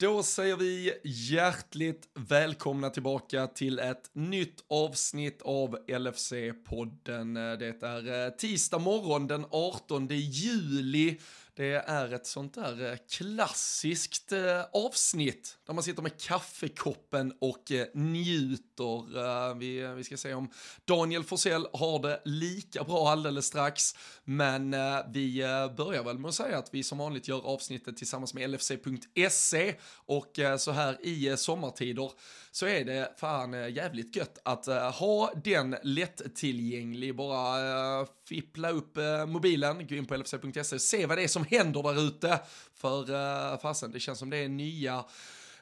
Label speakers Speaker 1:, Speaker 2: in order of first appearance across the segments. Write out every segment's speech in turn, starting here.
Speaker 1: Då säger vi hjärtligt välkomna tillbaka till ett nytt avsnitt av LFC-podden. Det är eh, tisdag morgon den 18 juli. Det är ett sånt där eh, klassiskt eh, avsnitt där man sitter med kaffekoppen och eh, njuter. Vi, vi ska se om Daniel Forsell har det lika bra alldeles strax. Men vi börjar väl med att säga att vi som vanligt gör avsnittet tillsammans med LFC.se och så här i sommartider så är det fan eh, jävligt gött att eh, ha den lättillgänglig. Bara eh, fippla upp mobilen, gå in på lfc.se och se vad det är som händer där ute. För fasen, det känns som det är nya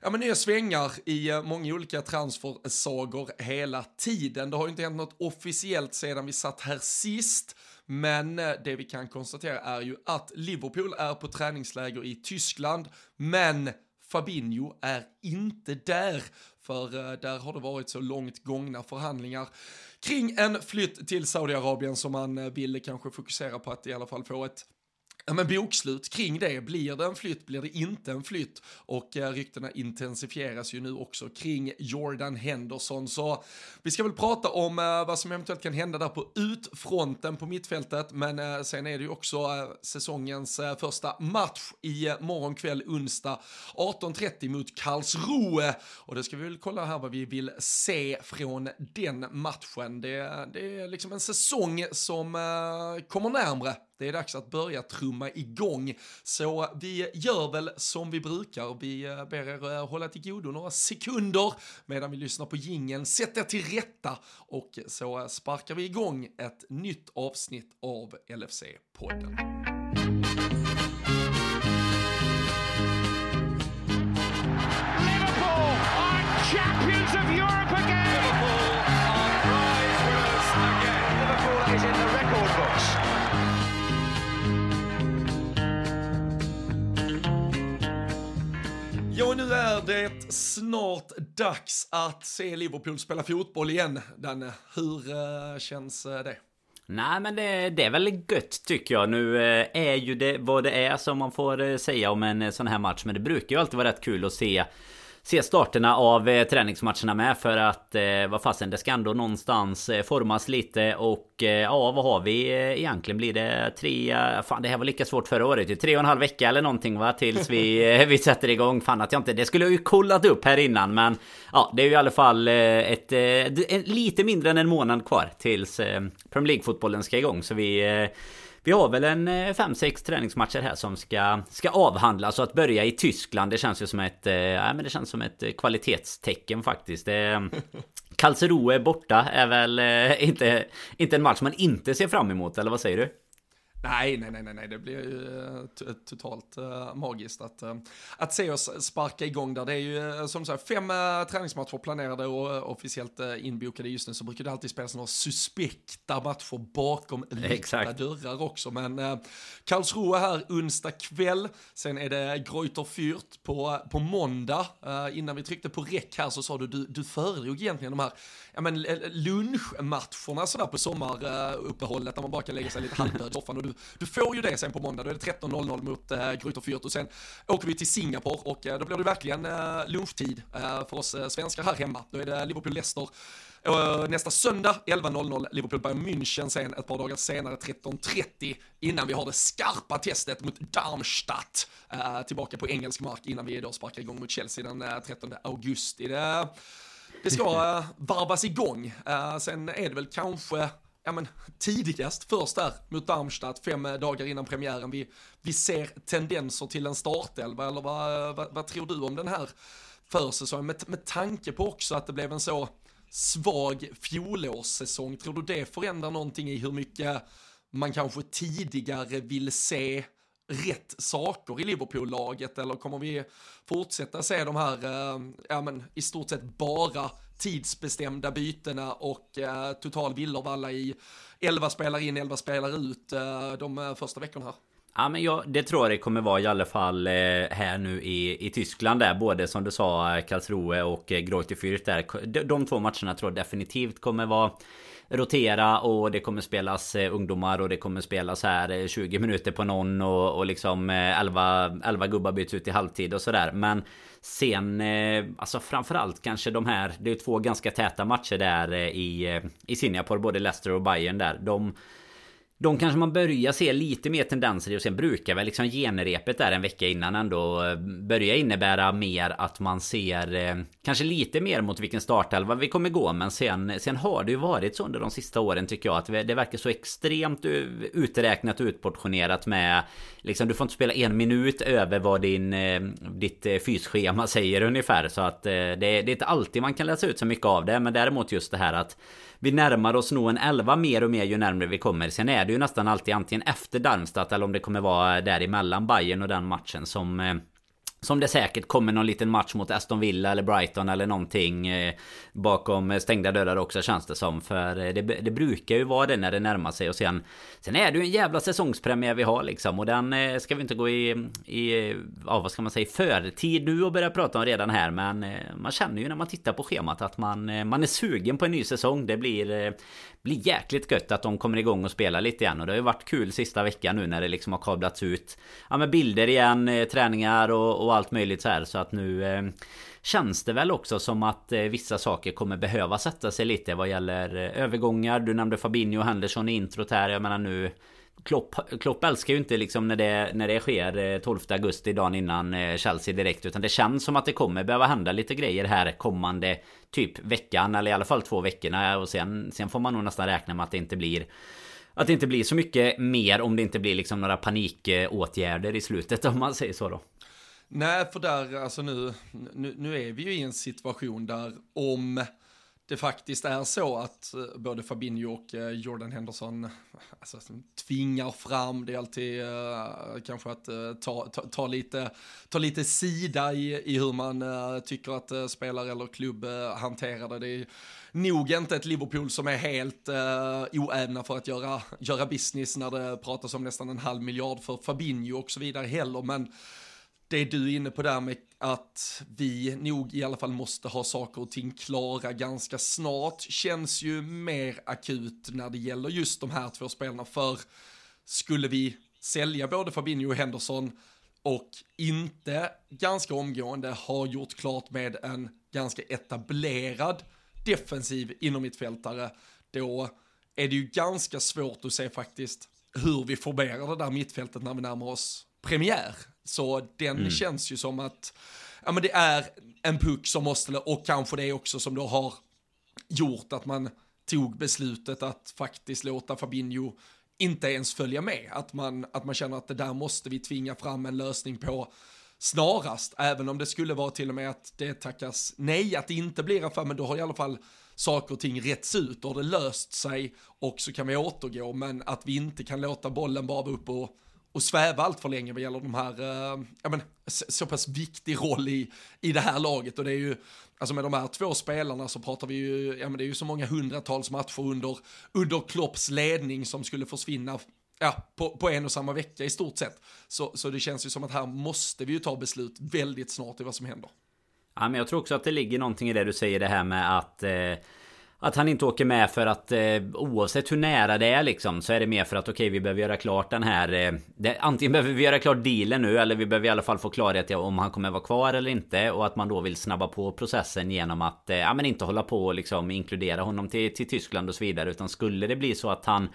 Speaker 1: ja, men nya svängar i många olika transfersagor hela tiden. Det har ju inte hänt något officiellt sedan vi satt här sist. Men det vi kan konstatera är ju att Liverpool är på träningsläger i Tyskland, men Fabinho är inte där, för eh, där har det varit så långt gångna förhandlingar kring en flytt till Saudiarabien som man eh, ville kanske fokusera på att i alla fall få ett Ja, men bokslut kring det. Blir det en flytt? Blir det inte en flytt? Och eh, ryktena intensifieras ju nu också kring Jordan Henderson. Så vi ska väl prata om eh, vad som eventuellt kan hända där på utfronten på mittfältet. Men eh, sen är det ju också eh, säsongens eh, första match i eh, morgon kväll onsdag 18.30 mot Karlsruhe. Och det ska vi väl kolla här vad vi vill se från den matchen. Det, det är liksom en säsong som eh, kommer närmre det är dags att börja trumma igång. Så vi gör väl som vi brukar. Vi eh, ber er eh, hålla till godo några sekunder medan vi lyssnar på gingen. Sätt er till rätta och så sparkar vi igång ett nytt avsnitt av LFC-podden. Snart dags att se Liverpool spela fotboll igen, Danne. Hur uh, känns uh, det?
Speaker 2: Nej men det, det, är väl gött tycker jag. Nu eh, är ju det vad det är som man får säga om en sån här match. Men det brukar ju alltid vara rätt kul att se se starterna av eh, träningsmatcherna med för att eh, vad fasen det ska ändå någonstans eh, formas lite och eh, ja vad har vi eh, egentligen? Blir det tre fan det här var lika svårt förra året tre och en halv vecka eller någonting va tills vi eh, vi sätter igång. Fan att jag inte det skulle jag ju kollat upp här innan men ja det är ju i alla fall ett, ett lite mindre än en månad kvar tills Premier League fotbollen ska igång. Så vi vi har väl en eh, 5-6 träningsmatcher här som ska, ska avhandlas och att börja i Tyskland det känns ju som ett, äh, men det känns som ett eh, kvalitetstecken faktiskt. Det, Karlsruhe borta är väl äh, inte, inte en match man inte ser fram emot, eller vad säger du?
Speaker 1: Nej, nej, nej, nej, det blir ju uh, totalt uh, magiskt att, att se oss sparka igång där. Det är ju som sagt fem träningsmatcher planerade och officiellt inbokade just nu så brukar det alltid spelas några suspekta matcher bakom lyckta dörrar också. Men uh, Karlsruhe här onsdag kväll, sen är det Greuter Fürth på, på måndag. innan vi tryckte på räck här så sa du, du, du föredrog egentligen de här ja, men, eh, lunchmatcherna sådär på sommaruppehållet där man bara kan lägga sig lite halvdöd i soffan. Du, du får ju det sen på måndag, då är det 13.00 mot eh, äh, Gryter Fürth. Och sen åker vi till Singapore och äh, då blir det verkligen äh, lunchtid äh, för oss äh, svenskar här hemma. Då är det Liverpool-Leicester nästa söndag 11.00, Liverpool Bayern München sen ett par dagar senare 13.30 innan vi har det skarpa testet mot Darmstadt. Äh, tillbaka på engelsk mark innan vi då sparkar igång mot Chelsea den äh, 13 augusti. Det, det ska eh, varvas igång. Eh, sen är det väl kanske ja men tidigast först där mot Darmstadt fem eh, dagar innan premiären. Vi, vi ser tendenser till en startelva eller vad, vad, vad tror du om den här försäsongen med, med tanke på också att det blev en så svag fjolårssäsong. Tror du det förändrar någonting i hur mycket man kanske tidigare vill se rätt saker i Liverpool-laget eller kommer vi fortsätta se de här, eh, ja men i stort sett bara tidsbestämda bytena och eh, total villervalla i 11 spelare in, 11 spelare ut eh, de eh, första veckorna här.
Speaker 2: Ja men jag, det tror jag det kommer vara i alla fall eh, här nu i, i Tyskland där Både som du sa eh, Karlsruhe och Greuther Fürth där de, de två matcherna tror jag definitivt kommer vara rotera och det kommer spelas eh, ungdomar och det kommer spelas här eh, 20 minuter på någon och, och liksom eh, 11, 11 gubbar byts ut i halvtid och sådär. Men sen, alltså framförallt kanske de här, det är två ganska täta matcher där i, i Singapore, både Leicester och Bayern där. De de kanske man börjar se lite mer tendenser i och sen brukar väl liksom genrepet där en vecka innan ändå eh, börja innebära mer att man ser eh, kanske lite mer mot vilken startelva vi kommer gå. Men sen, sen har det ju varit så under de sista åren tycker jag att det verkar så extremt eh, uträknat och utportionerat med liksom du får inte spela en minut över vad din eh, ditt eh, fysschema säger ungefär. Så att det, det är inte alltid man kan läsa ut så mycket av det. Men däremot just det här att vi närmar oss nog en 11 mer och mer ju närmare vi kommer. Sen är det ju nästan alltid antingen efter Darmstadt eller om det kommer vara däremellan Bayern och den matchen som eh, som det säkert kommer någon liten match mot Aston Villa eller Brighton eller någonting eh, Bakom stängda dörrar också känns det som. För eh, det, det, brukar ju vara det när det närmar sig. Och sen Sen är det ju en jävla säsongspremiär vi har liksom. Och den eh, ska vi inte gå i, i Ja vad ska man säga förtid nu och börja prata om redan här. Men man känner ju när man tittar på schemat att man, man är sugen på en ny säsong. Det blir blir jäkligt gött att de kommer igång och spelar lite igen. Och det har ju varit kul sista veckan nu när det liksom har kablats ut ja, med bilder igen, träningar och, och och allt möjligt så här. Så att nu eh, känns det väl också som att eh, vissa saker kommer behöva sätta sig lite vad gäller eh, övergångar. Du nämnde Fabinho och Henderson i introt här. Jag menar nu Klopp, Klopp älskar ju inte liksom när det, när det sker eh, 12 augusti dagen innan eh, Chelsea direkt Utan det känns som att det kommer behöva hända lite grejer här kommande Typ veckan eller i alla fall två veckorna och sen, sen får man nog nästan räkna med att det inte blir Att det inte blir så mycket mer om det inte blir liksom några panikåtgärder i slutet om man säger så då
Speaker 1: Nej, för där, alltså nu, nu, nu är vi ju i en situation där om det faktiskt är så att eh, både Fabinho och eh, Jordan Henderson alltså, tvingar fram, det är alltid uh, kanske att uh, ta, ta, ta, lite, ta lite sida i, i hur man uh, tycker att uh, spelare eller klubb hanterar det. Det är nog inte ett Liverpool som är helt uh, oävna för att göra, göra business när det pratas om nästan en halv miljard för Fabinho och så vidare heller, men det du är inne på där med att vi nog i alla fall måste ha saker och ting klara ganska snart känns ju mer akut när det gäller just de här två spelarna. För skulle vi sälja både Fabinho och Henderson och inte ganska omgående ha gjort klart med en ganska etablerad defensiv inom mittfältare, då är det ju ganska svårt att se faktiskt hur vi formerar det där mittfältet när vi närmar oss premiär. Så den mm. känns ju som att, ja men det är en puck som måste, och kanske det också som då har gjort att man tog beslutet att faktiskt låta Fabinho inte ens följa med. Att man, att man känner att det där måste vi tvinga fram en lösning på snarast, även om det skulle vara till och med att det tackas nej, att det inte blir fall, men då har i alla fall saker och ting rätts ut och det löst sig och så kan vi återgå, men att vi inte kan låta bollen bara vara upp och och sväva allt för länge vad gäller de här, eh, ja men, så pass viktig roll i, i det här laget. Och det är ju, alltså med de här två spelarna så pratar vi ju, ja men det är ju så många hundratals matcher under, under Klopps ledning som skulle försvinna ja, på, på en och samma vecka i stort sett. Så, så det känns ju som att här måste vi ju ta beslut väldigt snart i vad som händer.
Speaker 2: Ja, men jag tror också att det ligger någonting i det du säger det här med att eh att han inte åker med för att eh, oavsett hur nära det är liksom så är det mer för att okej okay, vi behöver göra klart den här eh, det, Antingen behöver vi göra klart dealen nu eller vi behöver i alla fall få klarhet i om han kommer vara kvar eller inte och att man då vill snabba på processen genom att eh, ja men inte hålla på och liksom inkludera honom till, till Tyskland och så vidare utan skulle det bli så att han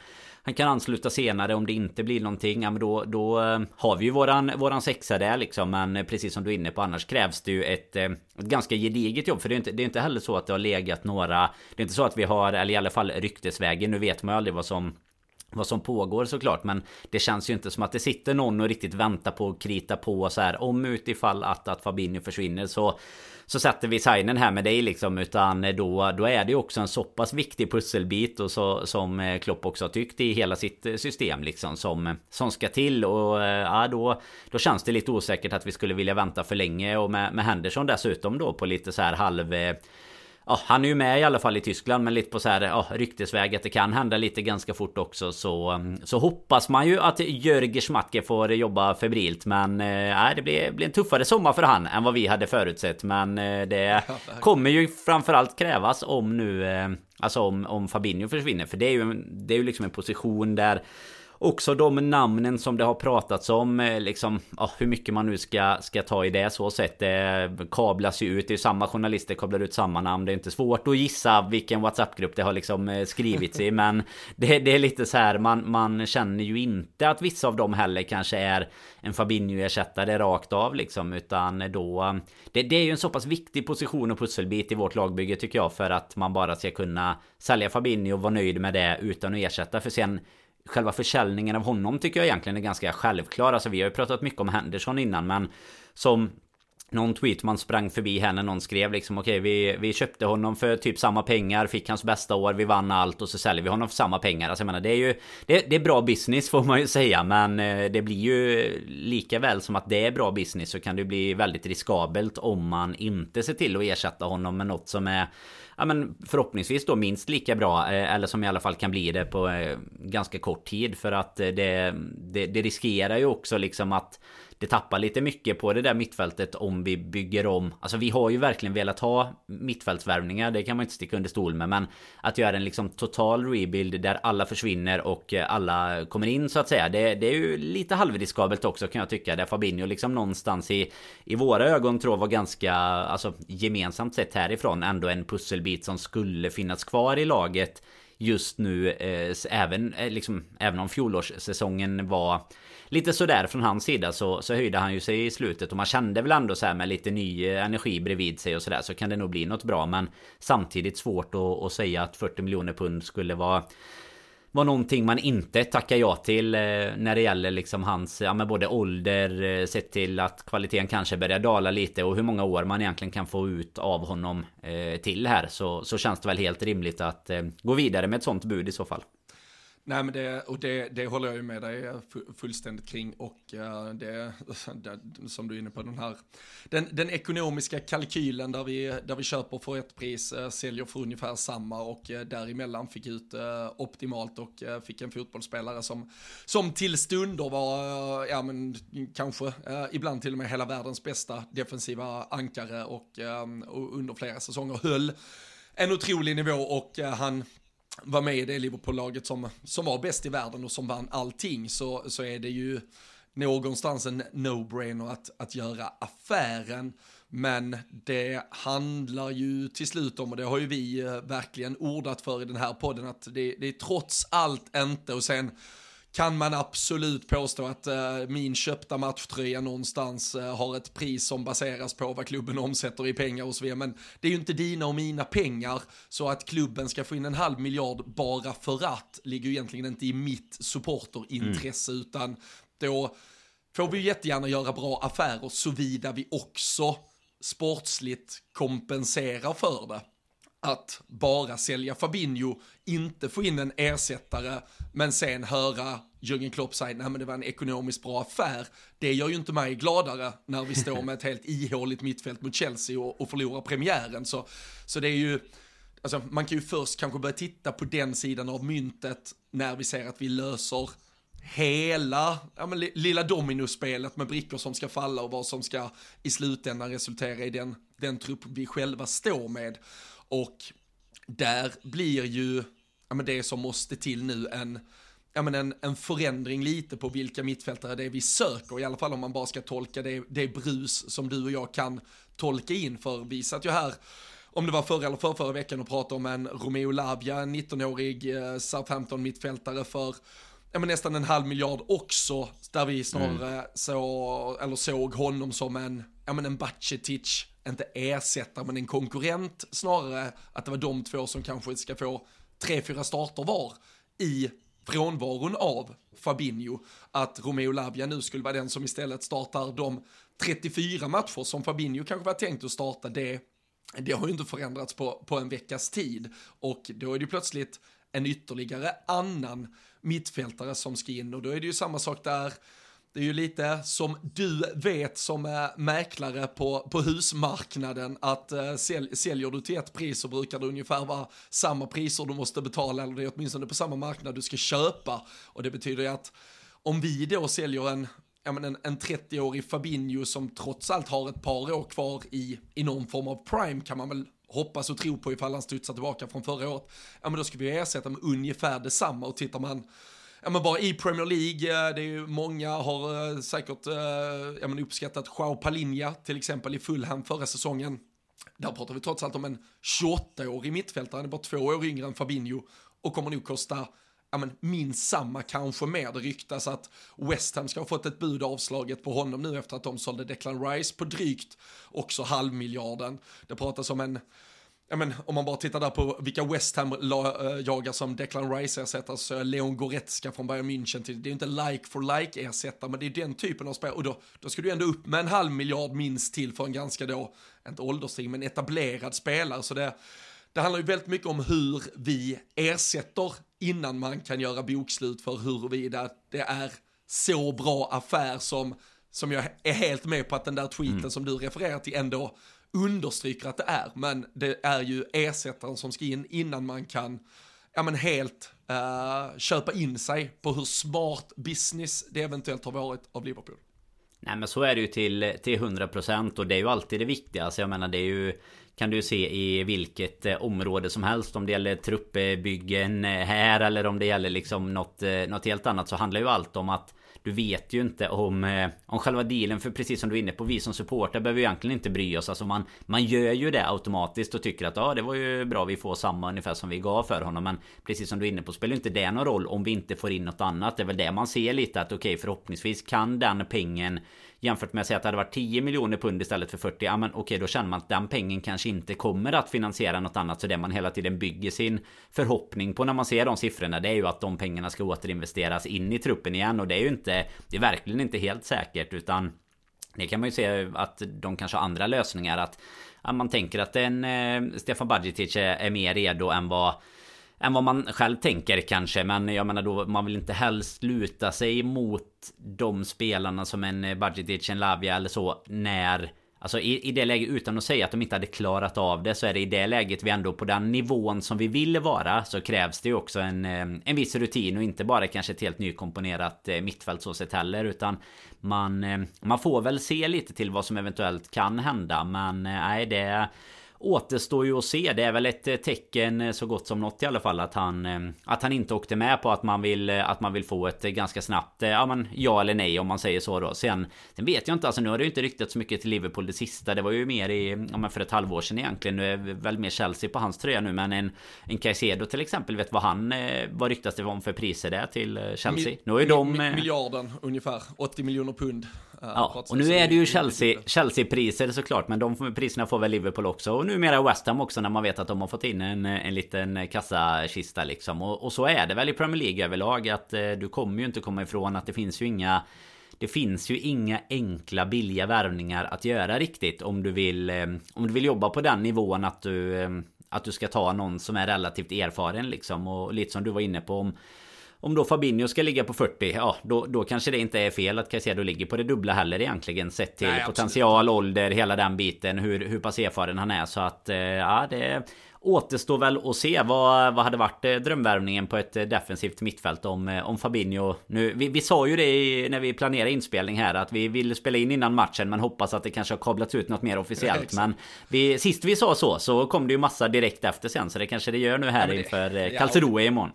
Speaker 2: han kan ansluta senare om det inte blir någonting. Ja, men då, då eh, har vi ju våran, våran sexa där liksom. Men eh, precis som du är inne på annars krävs det ju ett, eh, ett ganska gediget jobb. För det är, inte, det är inte heller så att det har legat några... Det är inte så att vi har, eller i alla fall ryktesvägen. Nu vet man ju aldrig vad som vad som pågår såklart men det känns ju inte som att det sitter någon och riktigt väntar på att krita på så här om utifall att, att Fabinho försvinner så så sätter vi signen här med dig liksom utan eh, då, då är det ju också en så pass viktig pusselbit och så, som eh, Klopp också har tyckt i hela sitt eh, system liksom som, som ska till. Och ja då, då känns det lite osäkert att vi skulle vilja vänta för länge. Och med, med Henderson dessutom då på lite så här halv Ja, han är ju med i alla fall i Tyskland men lite på så här ja, ryktesväg att det kan hända lite ganska fort också så mm, Så hoppas man ju att Jörg Schmatke får jobba febrilt men eh, det blir, blir en tuffare sommar för han än vad vi hade förutsett men eh, det kommer ju framförallt krävas om nu eh, Alltså om, om Fabinho försvinner. För det är ju, det är ju liksom en position där också de namnen som det har pratats om, eh, liksom, ja, hur mycket man nu ska, ska ta i det så sett. Det eh, kablas ju ut, det är ju samma journalister kablar ut samma namn. Det är inte svårt att gissa vilken WhatsApp-grupp det har liksom eh, skrivits i. Men det, det, är lite så här, man, man känner ju inte att vissa av dem heller kanske är en Fabinho-ersättare rakt av liksom. Utan då... Det, det är ju en så pass viktig position och pusselbit i vårt lagbygge tycker jag. För att man bara ska kunna sälja Fabinho och vara nöjd med det utan att ersätta. För sen själva försäljningen av honom tycker jag egentligen är ganska självklar. Alltså vi har ju pratat mycket om Henderson innan men som någon tweet man sprang förbi här när någon skrev liksom okej okay, vi, vi köpte honom för typ samma pengar Fick hans bästa år, vi vann allt och så säljer vi honom för samma pengar Alltså jag menar det är ju Det, det är bra business får man ju säga men eh, det blir ju Lika väl som att det är bra business så kan det bli väldigt riskabelt om man inte ser till att ersätta honom med något som är ja, men förhoppningsvis då minst lika bra eh, eller som i alla fall kan bli det på eh, ganska kort tid. För att eh, det, det, det riskerar ju också liksom att det tappar lite mycket på det där mittfältet om vi bygger om. Alltså vi har ju verkligen velat ha mittfältsvärvningar, det kan man inte sticka under stol med. Men att göra en liksom total rebuild där alla försvinner och eh, alla kommer in så att säga. Det, det är ju lite halvriskabelt också kan jag tycka. Där Fabinho liksom någonstans i, i våra ögon tror jag var ganska, alltså gemensamt sett härifrån, ändå en pusselbit som skulle finnas kvar i laget just nu. Eh, även, eh, liksom, även om fjolårssäsongen var lite sådär från hans sida så, så höjde han ju sig i slutet och man kände väl ändå så här med lite ny energi bredvid sig och sådär så kan det nog bli något bra men samtidigt svårt att, att säga att 40 miljoner pund skulle vara var någonting man inte tackar ja till eh, när det gäller liksom hans, ja men både ålder, eh, sett till att kvaliteten kanske börjar dala lite och hur många år man egentligen kan få ut av honom eh, till här så, så känns det väl helt rimligt att eh, gå vidare med ett sånt bud i så fall.
Speaker 1: Nej men det, och det, det håller jag ju med dig fullständigt kring och eh, det, det, som du är inne på den här, den, den ekonomiska kalkylen där vi, där vi köper för ett pris, eh, säljer för ungefär samma och eh, däremellan fick ut optimalt och fick en fotbollsspelare som, som till stunder var, ja men kanske ibland till och med hela världens bästa defensiva ankare och, och under flera säsonger höll en otrolig nivå och han var med i det Liverpool-laget som, som var bäst i världen och som vann allting så, så är det ju någonstans en no-brainer att, att göra affären. Men det handlar ju till slut om, och det har ju vi eh, verkligen ordat för i den här podden, att det, det är trots allt inte, och sen kan man absolut påstå att uh, min köpta matchtröja någonstans uh, har ett pris som baseras på vad klubben omsätter i pengar och så vidare. Men det är ju inte dina och mina pengar, så att klubben ska få in en halv miljard bara för att ligger ju egentligen inte i mitt supporterintresse, mm. utan då får vi jättegärna göra bra affärer såvida vi också sportsligt kompenserar för det att bara sälja Fabinho, inte få in en ersättare, men sen höra Jürgen Klopp säga, nej men det var en ekonomiskt bra affär. Det gör ju inte mig gladare när vi står med ett helt ihåligt mittfält mot Chelsea och, och förlorar premiären. Så, så det är ju, alltså man kan ju först kanske börja titta på den sidan av myntet när vi ser att vi löser hela ja, men, lilla dominospelet med brickor som ska falla och vad som ska i slutändan resultera i den, den trupp vi själva står med. Och där blir ju ja, men det som måste till nu en, ja, men en, en förändring lite på vilka mittfältare det är vi söker, i alla fall om man bara ska tolka det, det brus som du och jag kan tolka in, för vi satt ju här om det var förra eller för förra veckan och pratade om en Romeo Labia, en 19-årig eh, Southampton mittfältare för ja, men nästan en halv miljard också, där vi snarare mm. så, eller såg honom som en, ja men en Bacetic, inte ersättare men en konkurrent snarare, att det var de två som kanske ska få tre, fyra starter var i frånvaron av Fabinho, att Romeo Lavia nu skulle vara den som istället startar de 34 matcher som Fabinho kanske var tänkt att starta, det, det har ju inte förändrats på, på en veckas tid. Och då är det ju plötsligt en ytterligare annan mittfältare som ska in och då är det ju samma sak där. Det är ju lite som du vet som är mäklare på, på husmarknaden att äh, sälj, säljer du till ett pris så brukar det ungefär vara samma priser du måste betala eller det är åtminstone på samma marknad du ska köpa och det betyder ju att om vi då säljer en, en, en 30-årig Fabinho som trots allt har ett par år kvar i, i någon form av prime kan man väl hoppas och tror på ifall han studsar tillbaka från förra året, ja men då ska vi ersätta med ungefär detsamma och tittar man Ja men bara i Premier League, eh, det är ju många har eh, säkert eh, ja, men uppskattat Joao Palinja till exempel i Fulham förra säsongen. Där pratar vi trots allt om en 28-årig mittfältare, han är bara två år yngre än Fabinho och kommer nog kosta ja, men minst samma, kanske mer. Det ryktas att West Ham ska ha fått ett bud avslaget på honom nu efter att de sålde Declan Rice på drygt också halvmiljarden. Det pratas om en Ja, men, om man bara tittar där på vilka West Ham la, äh, jagar som Declan Rice ersättare så är Leon Goretzka från Bayern München till, det är ju inte like for like ersättare men det är den typen av spel och då, då ska du ändå upp med en halv miljard minst till för en ganska då, inte ålderstig men etablerad spelare så det det handlar ju väldigt mycket om hur vi ersätter innan man kan göra bokslut för huruvida det är så bra affär som, som jag är helt med på att den där tweeten mm. som du refererar till ändå understryker att det är. Men det är ju ersättaren som ska in innan man kan ja, men helt uh, köpa in sig på hur smart business det eventuellt har varit av Liverpool.
Speaker 2: Nej men så är det ju till, till 100% och det är ju alltid det viktigaste. Jag menar det är ju kan du se i vilket eh, område som helst. Om det gäller truppbyggen eh, här eller om det gäller liksom något, eh, något helt annat så handlar ju allt om att du vet ju inte om, om själva dealen. För precis som du är inne på Vi som supporter behöver ju egentligen inte bry oss. Alltså man, man gör ju det automatiskt och tycker att ja det var ju bra vi får samma ungefär som vi gav för honom. Men precis som du är inne på spelar inte det någon roll om vi inte får in något annat. Det är väl det man ser lite att okej okay, förhoppningsvis kan den pengen Jämfört med att säga att det hade varit 10 miljoner pund istället för 40 Ja men okej då känner man att den pengen kanske inte kommer att finansiera något annat. Så det man hela tiden bygger sin förhoppning på när man ser de siffrorna Det är ju att de pengarna ska återinvesteras in i truppen igen. Och det är ju inte Det är verkligen inte helt säkert utan det kan man ju se att de kanske har andra lösningar. Att man tänker att en eh, Stefan Badjetic är, är mer redo än vad än vad man själv tänker kanske. Men jag menar då, man vill inte helst luta sig mot de spelarna som en eh, Budgetic, en Lavia eller så. När Alltså i, i det läget utan att säga att de inte hade klarat av det så är det i det läget vi ändå på den nivån som vi vill vara så krävs det ju också en, eh, en viss rutin och inte bara kanske ett helt nykomponerat eh, mittfält så sett heller utan man, man får väl se lite till vad som eventuellt kan hända men nej det återstår ju att se. Det är väl ett eh, tecken eh, så gott som något i alla fall att han eh, Att han inte åkte med på att man vill Att man vill få ett ganska snabbt Ja men ja eller nej om man säger så då. Sen Sen vet jag inte alltså nu har det ju inte ryktat så mycket till Liverpool det sista. Det var ju mer i Ja men för ett halvår sedan egentligen. Nu är väl mer Chelsea på hans tröja nu men en En Caicedo till exempel vet vad han Vad ryktas det om för priser det till Chelsea? Mi,
Speaker 1: nu ju de Miljarden ungefär 80 miljoner pund
Speaker 2: Ja, och nu är det ju Chelsea, Chelsea-priser såklart Men de priserna får väl Liverpool också. Och numera West Ham också när man vet att de har fått in en, en liten kassakista liksom. Och, och så är det väl i Premier League överlag att eh, du kommer ju inte komma ifrån att det finns ju inga det finns ju inga enkla billiga värvningar att göra riktigt om du vill eh, Om du vill jobba på den nivån att du eh, Att du ska ta någon som är relativt erfaren liksom. Och lite som du var inne på om om då Fabinho ska ligga på 40, ja då, då kanske det inte är fel att Caicedo ligger på det dubbla heller egentligen. Sett till Nej, potential, ålder, hela den biten, hur, hur pass erfaren han är. Så att eh, ja, det återstår väl att se vad, vad hade varit eh, drömvärvningen på ett eh, defensivt mittfält om, om Fabinho. Nu, vi, vi sa ju det i, när vi planerade inspelning här att vi vill spela in innan matchen men hoppas att det kanske har kablats ut något mer officiellt. men vi, sist vi sa så så kom det ju massa direkt efter sen så det kanske det gör nu här ja, inför ja, Calceroe imorgon.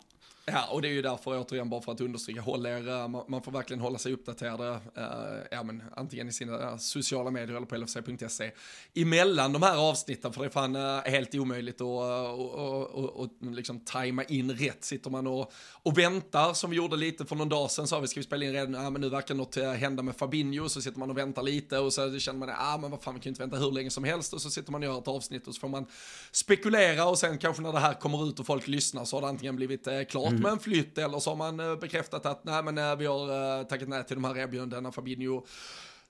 Speaker 1: Ja, och det är ju därför återigen bara för att understryka, håll er, eh, man får verkligen hålla sig uppdaterade, eh, ja men antingen i sina eh, sociala medier eller på lfc.se, emellan de här avsnitten, för det är fan eh, helt omöjligt att eh, och, och, och, liksom tajma in rätt. Sitter man och, och väntar, som vi gjorde lite för någon dag sedan, sa vi ska vi spela in redan, ja men nu verkar något hända med Fabinho, så sitter man och väntar lite och så känner man, ja ah, men vad fan vi kan inte vänta hur länge som helst, och så sitter man och gör ett avsnitt och så får man spekulera och sen kanske när det här kommer ut och folk lyssnar så har det antingen blivit eh, klart mm. med en flytt eller så har man eh, bekräftat att nej men eh, vi har eh, tackat nej till de här erbjudandena. Fabinho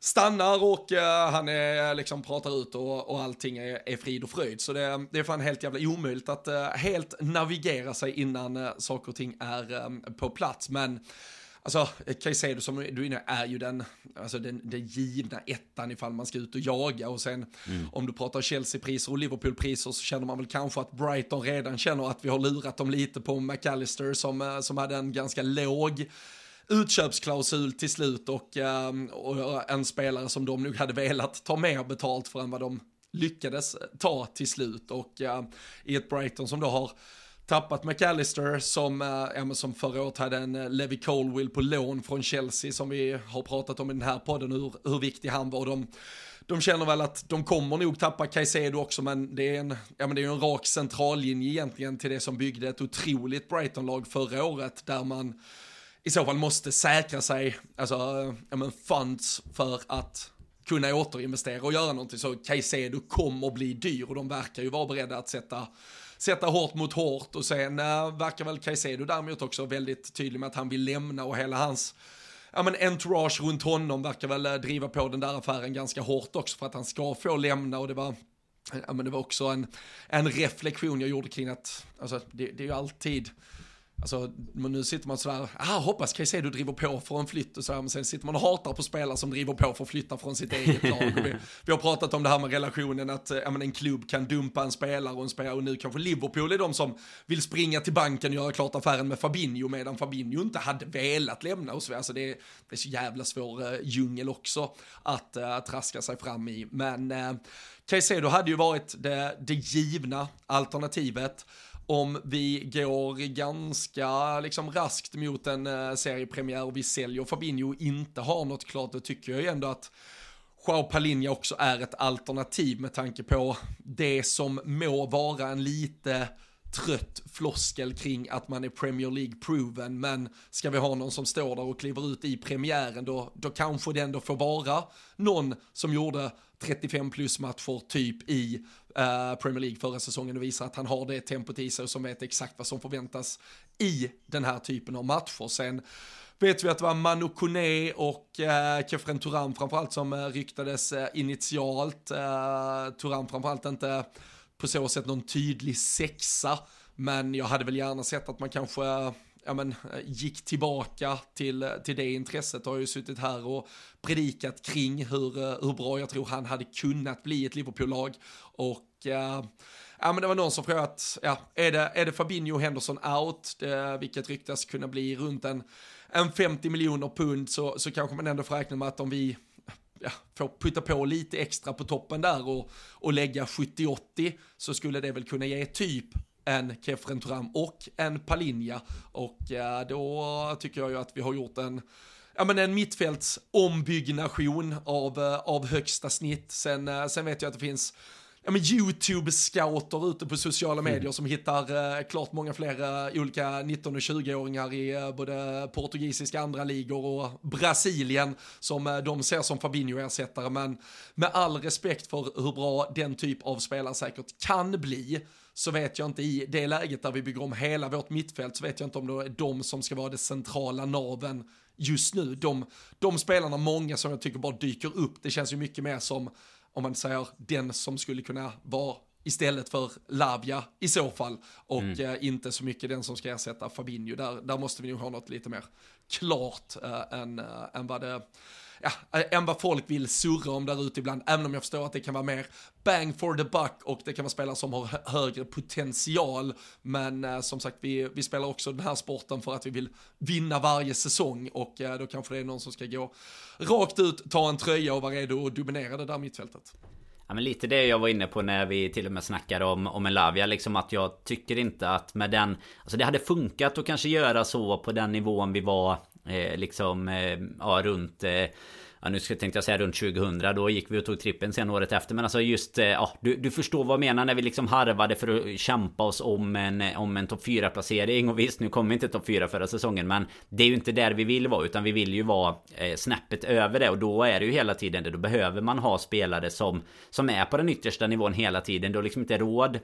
Speaker 1: stannar och uh, han är, liksom pratar ut och, och allting är, är frid och fröjd. Så det, det är fan helt jävla omöjligt att uh, helt navigera sig innan uh, saker och ting är um, på plats. Men Alltså, Caicedo som du är inne är ju den, alltså den, den givna ettan ifall man ska ut och jaga. Och sen mm. om du pratar Chelsea-priser och Liverpool-priser så känner man väl kanske att Brighton redan känner att vi har lurat dem lite på McAllister som, som hade en ganska låg utköpsklausul till slut och, ehm, och en spelare som de nog hade velat ta mer betalt för än vad de lyckades eh, ta till slut och eh, i ett Brighton som då har tappat McAllister som, äh, som förra året hade en Levi Colwill på lån från Chelsea som vi har pratat om i den här podden hur, hur viktig han var. De, de känner väl att de kommer nog tappa Caicedo också men det är en, ja, men det är en rak centrallinje egentligen till det som byggde ett otroligt Brighton-lag förra året där man i så fall måste säkra sig, alltså, ja men funds för att kunna återinvestera och göra någonting. Så Caicedo kommer bli dyr och de verkar ju vara beredda att sätta sätta hårt mot hårt. Och sen äh, verkar väl Caicedo däremot också väldigt tydlig med att han vill lämna och hela hans ja men entourage runt honom verkar väl eh, driva på den där affären ganska hårt också för att han ska få lämna. Och det var Ja, men det var också en, en reflektion jag gjorde kring att, alltså det, det är ju alltid, Alltså, nu sitter man sådär, ah, hoppas Caicedo driver på för en flytt och sådär, men sen sitter man och hatar på spelare som driver på för att flytta från sitt eget lag. Vi, vi, har pratat om det här med relationen att eh, ja, men en klubb kan dumpa en spelare och en spelare, och nu kanske Liverpool är de som vill springa till banken och göra klart affären med Fabinho, medan Fabinho inte hade velat lämna och så Alltså det, det är så jävla svår uh, djungel också att uh, traska sig fram i. Men uh, Caicedo hade ju varit det, det givna alternativet om vi går ganska liksom raskt mot en eh, seriepremiär och vi säljer. Fabinho och inte har något klart, då tycker jag ju ändå att Joao Palinha också är ett alternativ med tanke på det som må vara en lite trött floskel kring att man är Premier League-proven, men ska vi ha någon som står där och kliver ut i premiären, då, då kanske det ändå får vara någon som gjorde 35 plus matcher typ i eh, Premier League förra säsongen och visar att han har det tempot i sig och som vet exakt vad som förväntas i den här typen av matcher. Sen vet vi att det var Manu Kone och eh, Kefren Turan framförallt som eh, ryktades eh, initialt. Eh, Turan framförallt inte på så sätt någon tydlig sexa, men jag hade väl gärna sett att man kanske ja, men, gick tillbaka till, till det intresset. Jag har ju suttit här och predikat kring hur, hur bra jag tror han hade kunnat bli ett Liverpool-lag. Och eh, ja, men det var någon som frågade att, ja, är det, är det Fabinho och Henderson out, det, vilket ryktas kunna bli runt en, en 50 miljoner pund, så, så kanske man ändå får räkna med att om vi ja, putta på lite extra på toppen där och, och lägga 70-80 så skulle det väl kunna ge typ en Kefren Turam och en Palinja och då tycker jag ju att vi har gjort en ja, men en mittfältsombyggnation av, eh, av högsta snitt. Sen, eh, sen vet jag att det finns ja, YouTube-scouter ute på sociala medier mm. som hittar eh, klart många fler eh, olika 19 och 20-åringar i eh, både portugisiska andra ligor och Brasilien som eh, de ser som Fabinho-ersättare. Men med all respekt för hur bra den typ av spelare säkert kan bli så vet jag inte i det läget där vi bygger om hela vårt mittfält så vet jag inte om det är de som ska vara det centrala naven just nu. De, de spelarna, många som jag tycker bara dyker upp, det känns ju mycket mer som om man säger den som skulle kunna vara istället för Lavia i så fall och mm. eh, inte så mycket den som ska ersätta Fabinho. Där, där måste vi nog ha något lite mer klart eh, än, äh, än vad det ja, eh, än vad folk vill surra om där ute ibland, även om jag förstår att det kan vara mer bang for the buck och det kan vara spelare som har högre potential. Men eh, som sagt, vi, vi spelar också den här sporten för att vi vill vinna varje säsong och eh, då kanske det är någon som ska gå rakt ut, ta en tröja och vara redo att dominera det där mittfältet.
Speaker 2: Ja men lite det jag var inne på när vi till och med snackade om, om Elavia. Liksom att jag tycker inte att med den Alltså det hade funkat att kanske göra så på den nivån vi var eh, Liksom eh, ja runt eh, Ja nu tänkte jag säga runt 2000 Då gick vi och tog trippen sen året efter. Men alltså just eh, Ja du, du förstår vad jag menar när vi liksom harvade för att kämpa oss om en eh, Om en topp 4 placering Och visst nu kom vi inte topp 4 förra säsongen Men det är ju inte där vi vill vara Utan vi vill ju vara eh, snäppet över det. Och då är det ju hela tiden det. Då behöver man ha spelare som Som är på den yttersta nivån hela tiden. Då liksom inte råd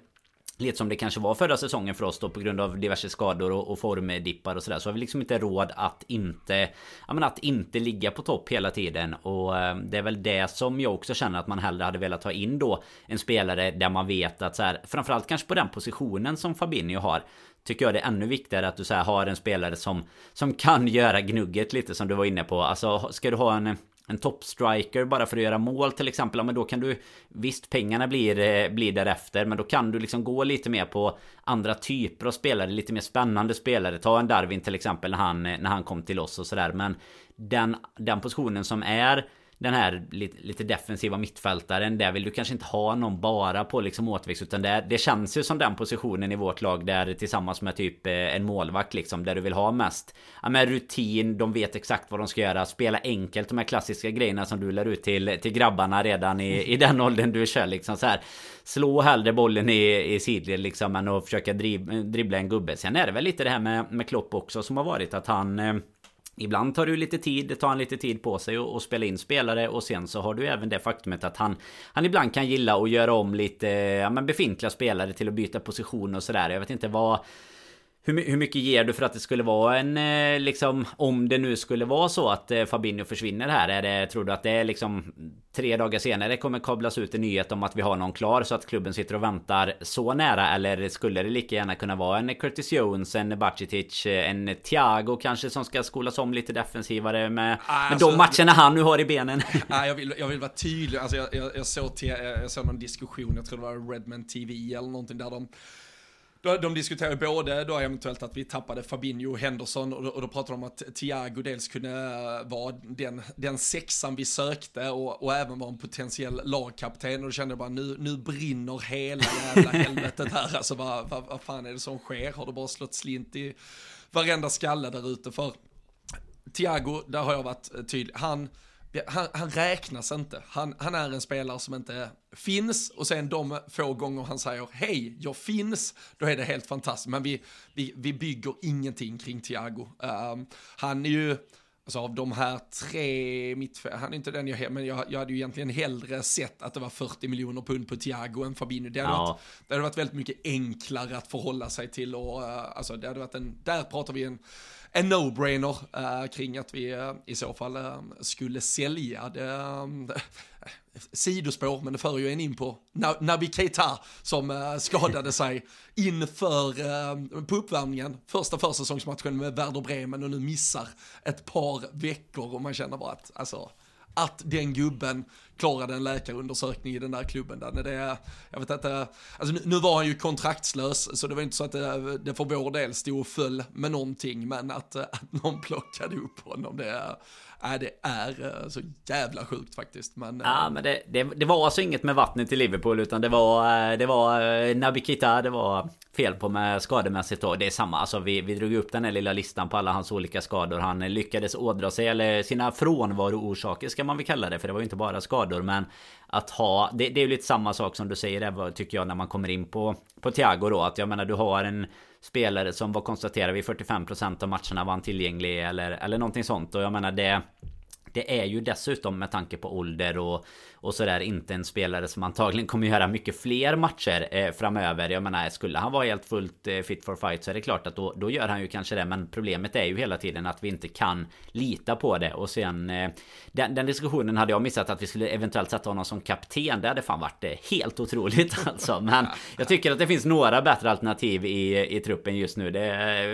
Speaker 2: Lite som det kanske var förra säsongen för oss då på grund av diverse skador och, och formdippar och sådär Så har vi liksom inte råd att inte Ja men att inte ligga på topp hela tiden. Och eh, det är väl det som jag också känner att man hellre hade velat ha in då En spelare där man vet att så här, Framförallt kanske på den positionen som Fabinho har Tycker jag det är ännu viktigare att du så här, har en spelare som Som kan göra gnugget lite som du var inne på. Alltså ska du ha en en toppstriker bara för att göra mål till exempel. Ja, men då kan du... Visst, pengarna blir, eh, blir därefter. Men då kan du liksom gå lite mer på andra typer av spelare. Lite mer spännande spelare. Ta en Darwin till exempel när han, när han kom till oss och sådär. Men den, den positionen som är den här lite, lite, defensiva mittfältaren. Där vill du kanske inte ha någon bara på liksom återväxt. Utan det, det känns ju som den positionen i vårt lag där tillsammans med typ eh, en målvakt liksom. Där du vill ha mest ja, med rutin. De vet exakt vad de ska göra. Spela enkelt. De här klassiska grejerna som du lär ut till, till grabbarna redan i, i den åldern du kör liksom så här. Slå hellre bollen i, i sidled liksom än att försöka driv, dribbla en gubbe. Sen är det väl lite det här med, med Klopp också som har varit att han eh, Ibland tar det lite tid, det tar han lite tid på sig att spela in spelare och sen så har du även det faktumet att han Han ibland kan gilla att göra om lite ja, men befintliga spelare till att byta position och sådär. Jag vet inte vad hur, hur mycket ger du för att det skulle vara en eh, liksom Om det nu skulle vara så att eh, Fabinho försvinner här är det, Tror du att det är liksom Tre dagar senare kommer kablas ut en nyhet om att vi har någon klar så att klubben sitter och väntar så nära eller skulle det lika gärna kunna vara en Curtis Jones, en Bacitic, en Thiago kanske som ska skolas om lite defensivare med, alltså, med de matcherna han nu har i benen?
Speaker 1: Nej, jag vill, jag vill vara tydlig. Alltså jag, jag, jag, såg, jag såg någon diskussion, jag tror det var Redman TV eller någonting där de de diskuterar både då eventuellt att vi tappade Fabinho och Henderson och då, och då pratar de om att Thiago dels kunde vara den, den sexan vi sökte och, och även vara en potentiell lagkapten och då kände jag bara nu, nu brinner hela jävla helvetet här. Alltså vad, vad, vad fan är det som sker? Har det bara slått slint i varenda skalle där ute för Thiago, där har jag varit tydlig. Han, han, han, räknas inte. Han, han, är en spelare som inte finns och sen de få gånger han säger hej, jag finns, då är det helt fantastiskt. Men vi, vi, vi bygger ingenting kring Thiago. Um, han är ju, alltså av de här tre mittfältarna, han är inte den jag, men jag, jag hade ju egentligen hellre sett att det var 40 miljoner pund på Thiago än Fabinho. Det hade, ja. varit, det hade varit väldigt mycket enklare att förhålla sig till och uh, alltså det hade varit en, där pratar vi en en no-brainer uh, kring att vi uh, i så fall uh, skulle sälja det. Sidospår, men det för ju en in på Naby Keita som skadade sig inför på uppvärmningen, första försäsongsmatchen med Werder Bremen och nu missar ett par veckor och man känner bara att alltså att den gubben klarade en läkarundersökning i den där klubben. Där. Det, jag vet inte, alltså nu, nu, var han ju kontraktslös, så det var inte så att det, det för vår del stod och föll med någonting, men att, eh, att någon plockade upp honom, det, äh, det är eh, så jävla sjukt faktiskt. Men,
Speaker 2: ja, men det, det, det, var alltså inget med vattnet i Liverpool utan det var, det var Naby Keita, det var fel på med skademässigt då. Det är samma, alltså vi, vi drog upp den här lilla listan på alla hans olika skador. Han lyckades ådra sig, eller sina frånvaroorsaker ska man väl kalla det. För det var ju inte bara skador, men att ha... Det, det är ju lite samma sak som du säger där, tycker jag, när man kommer in på, på Thiago då. Att jag menar, du har en spelare som var konstaterad vid 45% av matcherna var han tillgänglig eller, eller någonting sånt. Och jag menar det... Det är ju dessutom med tanke på ålder och och sådär inte en spelare som antagligen kommer göra mycket fler matcher eh, framöver. Jag menar, skulle han vara helt fullt eh, fit for fight så är det klart att då, då gör han ju kanske det. Men problemet är ju hela tiden att vi inte kan lita på det. Och sen eh, den, den, diskussionen hade jag missat att vi skulle eventuellt sätta honom som kapten. Det hade fan varit eh, helt otroligt alltså. Men jag tycker att det finns några bättre alternativ i, i truppen just nu. Det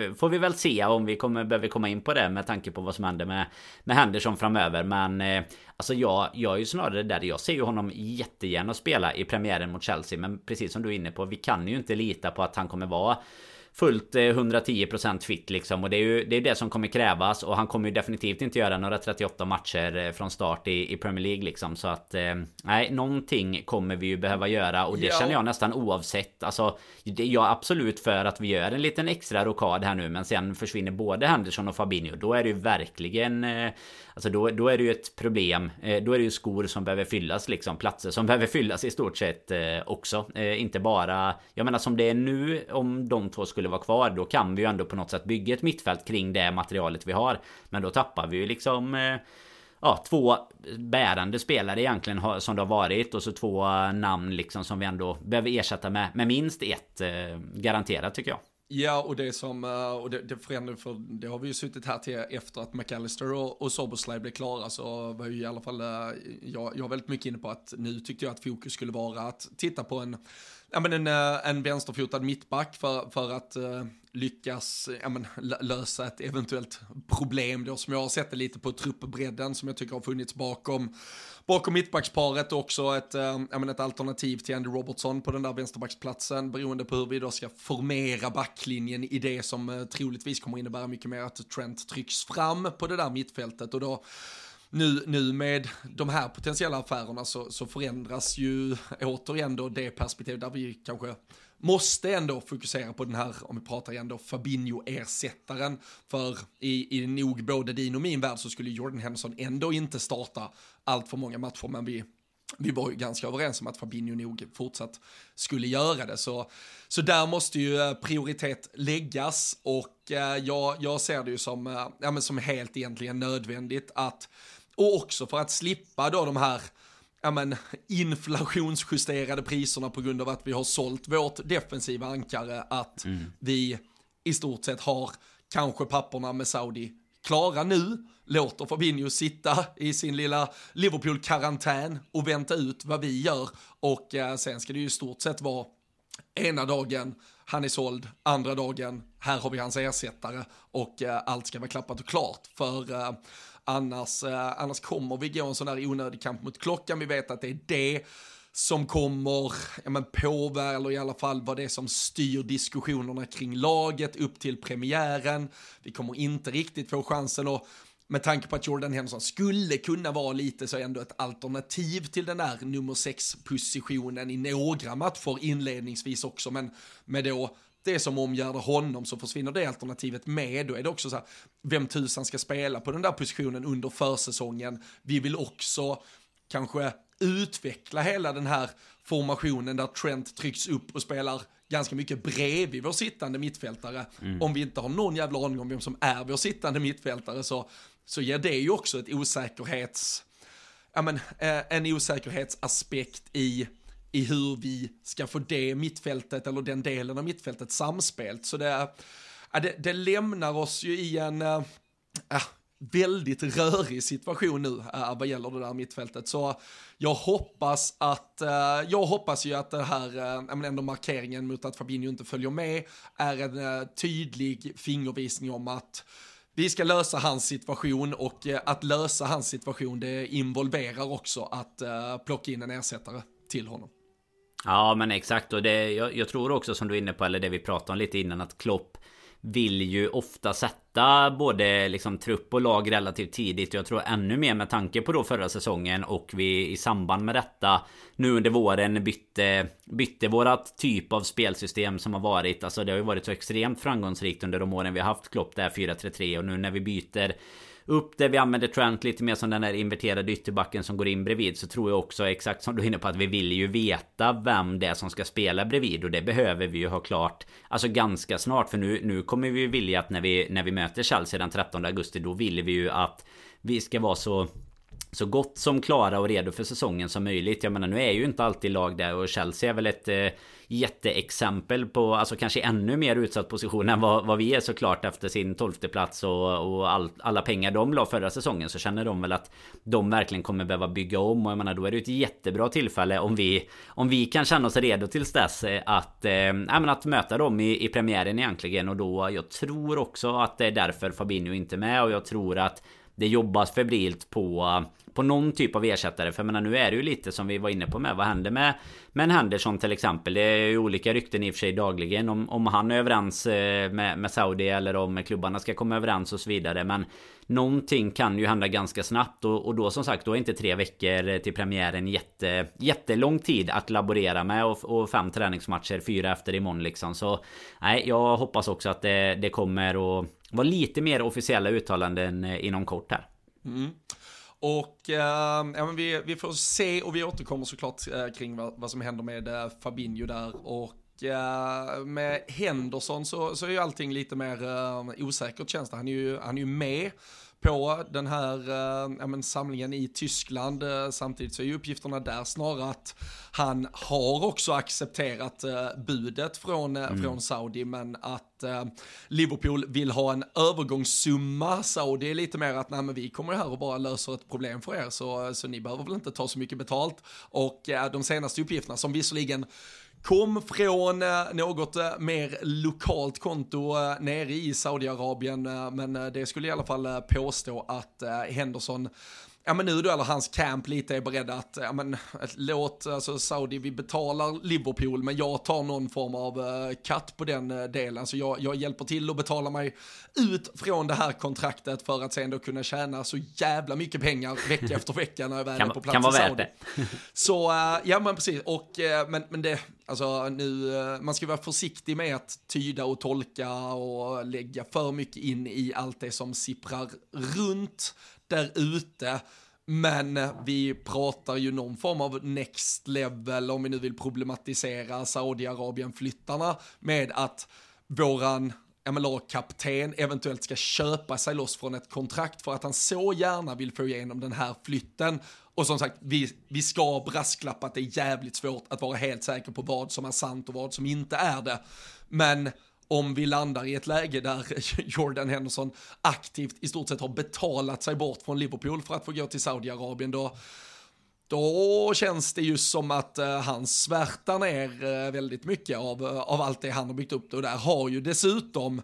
Speaker 2: eh, får vi väl se om vi kommer, behöver komma in på det med tanke på vad som händer med, med Henderson framöver. Men eh, Alltså jag, jag är ju snarare där jag ser ju honom jättegärna spela i premiären mot Chelsea Men precis som du är inne på, vi kan ju inte lita på att han kommer vara fullt 110% eh, fit liksom. Och det är ju det, är det som kommer krävas. Och han kommer ju definitivt inte göra några 38 matcher eh, från start i, i Premier League liksom. Så att eh, nej, någonting kommer vi ju behöva göra. Och det ja. känner jag nästan oavsett. Alltså, det, jag är absolut för att vi gör en liten extra rokad här nu. Men sen försvinner både Henderson och Fabinho. Då är det ju verkligen Alltså då, då är det ju ett problem. Eh, då är det ju skor som behöver fyllas liksom. Platser som behöver fyllas i stort sett eh, också. Eh, inte bara... Jag menar som det är nu. Om de två skulle vara kvar. Då kan vi ju ändå på något sätt bygga ett mittfält kring det materialet vi har. Men då tappar vi ju liksom ja, två bärande spelare egentligen som det har varit och så två namn liksom som vi ändå behöver ersätta med, med minst ett garanterat tycker jag.
Speaker 1: Ja, och det som, eh, och det, det förändrar, för det har vi ju suttit här till efter att McAllister och, och Soboslaj blev klara så var ju i alla fall, eh, jag, jag var väldigt mycket inne på att nu tyckte jag att fokus skulle vara att titta på en, ja men en, eh, en vänsterfotad mittback för, för att eh, lyckas ja, men, lösa ett eventuellt problem då som jag har sett det lite på truppbredden som jag tycker har funnits bakom bakom mittbacksparet också ett, äh, ett alternativ till Andy Robertson på den där vänsterbacksplatsen beroende på hur vi då ska formera backlinjen i det som uh, troligtvis kommer innebära mycket mer att Trent trycks fram på det där mittfältet. Och då nu, nu med de här potentiella affärerna så, så förändras ju återigen då det perspektiv där vi kanske måste ändå fokusera på den här, om vi pratar igen då, Fabinho-ersättaren. För i, i nog både din och min värld så skulle Jordan Henderson ändå inte starta allt för många matcher, men vi vi var ju ganska överens om att Fabinho nog fortsatt skulle göra det. Så, så där måste ju eh, prioritet läggas och eh, jag, jag ser det ju som, eh, ja, men som helt egentligen nödvändigt att, och också för att slippa då de här ja, men, inflationsjusterade priserna på grund av att vi har sålt vårt defensiva ankare, att mm. vi i stort sett har kanske papperna med Saudi klara nu, låter Fabinho sitta i sin lilla Liverpool-karantän och vänta ut vad vi gör. Och eh, sen ska det ju i stort sett vara ena dagen, han är såld, andra dagen, här har vi hans ersättare och eh, allt ska vara klappat och klart. För eh, annars, eh, annars kommer vi gå en sån där onödig kamp mot klockan. Vi vet att det är det som kommer ja, men påverka, eller i alla fall vad det är som styr diskussionerna kring laget upp till premiären. Vi kommer inte riktigt få chansen och med tanke på att Jordan Henderson skulle kunna vara lite så ändå ett alternativ till den där nummer 6-positionen i några matcher inledningsvis också, men med då det som omgärdar honom så försvinner det alternativet med. Då är det också så här, vem tusan ska spela på den där positionen under försäsongen. Vi vill också kanske utveckla hela den här formationen där Trent trycks upp och spelar ganska mycket bredvid vår sittande mittfältare. Mm. Om vi inte har någon jävla aning om vem som är vår sittande mittfältare så, så ger det ju också ett osäkerhets, ja men, eh, en osäkerhetsaspekt i, i hur vi ska få det mittfältet eller den delen av mittfältet samspelt. Så det, det, det lämnar oss ju i en, äh, väldigt rörig situation nu äh, vad gäller det där mittfältet. Så jag hoppas att, äh, jag hoppas ju att det här, äh, ändå markeringen mot att Fabinho inte följer med är en äh, tydlig fingervisning om att vi ska lösa hans situation och att lösa hans situation det involverar också att plocka in en ersättare till honom.
Speaker 2: Ja men exakt och det, jag, jag tror också som du är inne på, eller det vi pratade om lite innan, att Klopp vill ju ofta sätta både liksom trupp och lag relativt tidigt. Jag tror ännu mer med tanke på då förra säsongen och vi i samband med detta nu under våren bytte, bytte vårat typ av spelsystem som har varit. Alltså det har ju varit så extremt framgångsrikt under de åren vi har haft Klopp där 4-3-3 och nu när vi byter upp det. Vi använder Trent lite mer som den där inverterade ytterbacken som går in bredvid. Så tror jag också exakt som du är inne på att vi vill ju veta vem det är som ska spela bredvid. Och det behöver vi ju ha klart. Alltså ganska snart. För nu, nu kommer vi ju vilja att när vi, när vi möter Chelsea den 13 augusti. Då vill vi ju att vi ska vara så så gott som klara och redo för säsongen som möjligt. Jag menar nu är ju inte alltid lag där och Chelsea är väl ett eh, jätteexempel på, alltså kanske ännu mer utsatt position än vad, vad vi är såklart efter sin tolfte plats och, och all, alla pengar de la förra säsongen så känner de väl att de verkligen kommer behöva bygga om. Och jag menar då är det ett jättebra tillfälle om vi om vi kan känna oss redo tills dess eh, att, eh, att möta dem i, i premiären egentligen. Och då jag tror också att det är därför Fabinho inte är med. Och jag tror att det jobbas febrilt på på någon typ av ersättare. För jag menar, nu är det ju lite som vi var inne på med. Vad händer med, med en Henderson till exempel? Det är ju olika rykten i och för sig dagligen. Om, om han är överens eh, med, med Saudi eller om klubbarna ska komma överens och så vidare. Men någonting kan ju hända ganska snabbt. Och, och då som sagt, då är inte tre veckor till premiären jätte, jättelång tid att laborera med. Och, och fem träningsmatcher, fyra efter imorgon liksom. Så nej, jag hoppas också att det, det kommer det var lite mer officiella uttalanden eh, inom kort här.
Speaker 1: Mm. Och äh, ja, men vi, vi får se och vi återkommer såklart äh, kring vad, vad som händer med äh, Fabinho där. Och med Henderson så, så är ju allting lite mer osäkert känns det. Han är ju, han är ju med på den här eh, men samlingen i Tyskland. Eh, samtidigt så är ju uppgifterna där snarare att han har också accepterat eh, budet från, mm. från Saudi men att Liverpool vill ha en övergångssumma. Saudi är lite mer att nej men vi kommer här och bara löser ett problem för er så, så ni behöver väl inte ta så mycket betalt. Och de senaste uppgifterna som visserligen kom från eh, något eh, mer lokalt konto eh, nere i Saudiarabien, men det skulle i alla fall påstå att Henderson ja men nu då, eller hans camp lite är beredda att, ja men låt, alltså Saudi, vi betalar Liverpool, men jag tar någon form av uh, cut på den uh, delen. Alltså jag, jag hjälper till att betala mig ut från det här kontraktet för att sen då kunna tjäna så jävla mycket pengar vecka efter vecka när jag väl
Speaker 2: kan,
Speaker 1: är på plats
Speaker 2: kan vara
Speaker 1: i
Speaker 2: värt
Speaker 1: Saudi.
Speaker 2: det.
Speaker 1: Så, uh, ja men precis, och, men, men det, alltså nu, man ska vara försiktig med att tyda och tolka och lägga för mycket in i allt det som sipprar runt där ute. Men eh, vi pratar ju någon form av next level om vi nu vill problematisera Saudiarabien-flyttarna med att våran MLA-kapten eventuellt ska köpa sig loss från ett kontrakt för att han så gärna vill få igenom den här flytten. Och som sagt, vi, vi ska brasklappa att det är jävligt svårt att vara helt säker på vad som är sant och vad som inte är det. Men om vi landar i ett läge där Jordan Henderson aktivt i stort sett har betalat sig bort från Liverpool för att få gå till Saudiarabien, då, då känns det ju som att uh, han svärtar ner uh, väldigt mycket av, uh, av allt det han har byggt upp. Och där har ju dessutom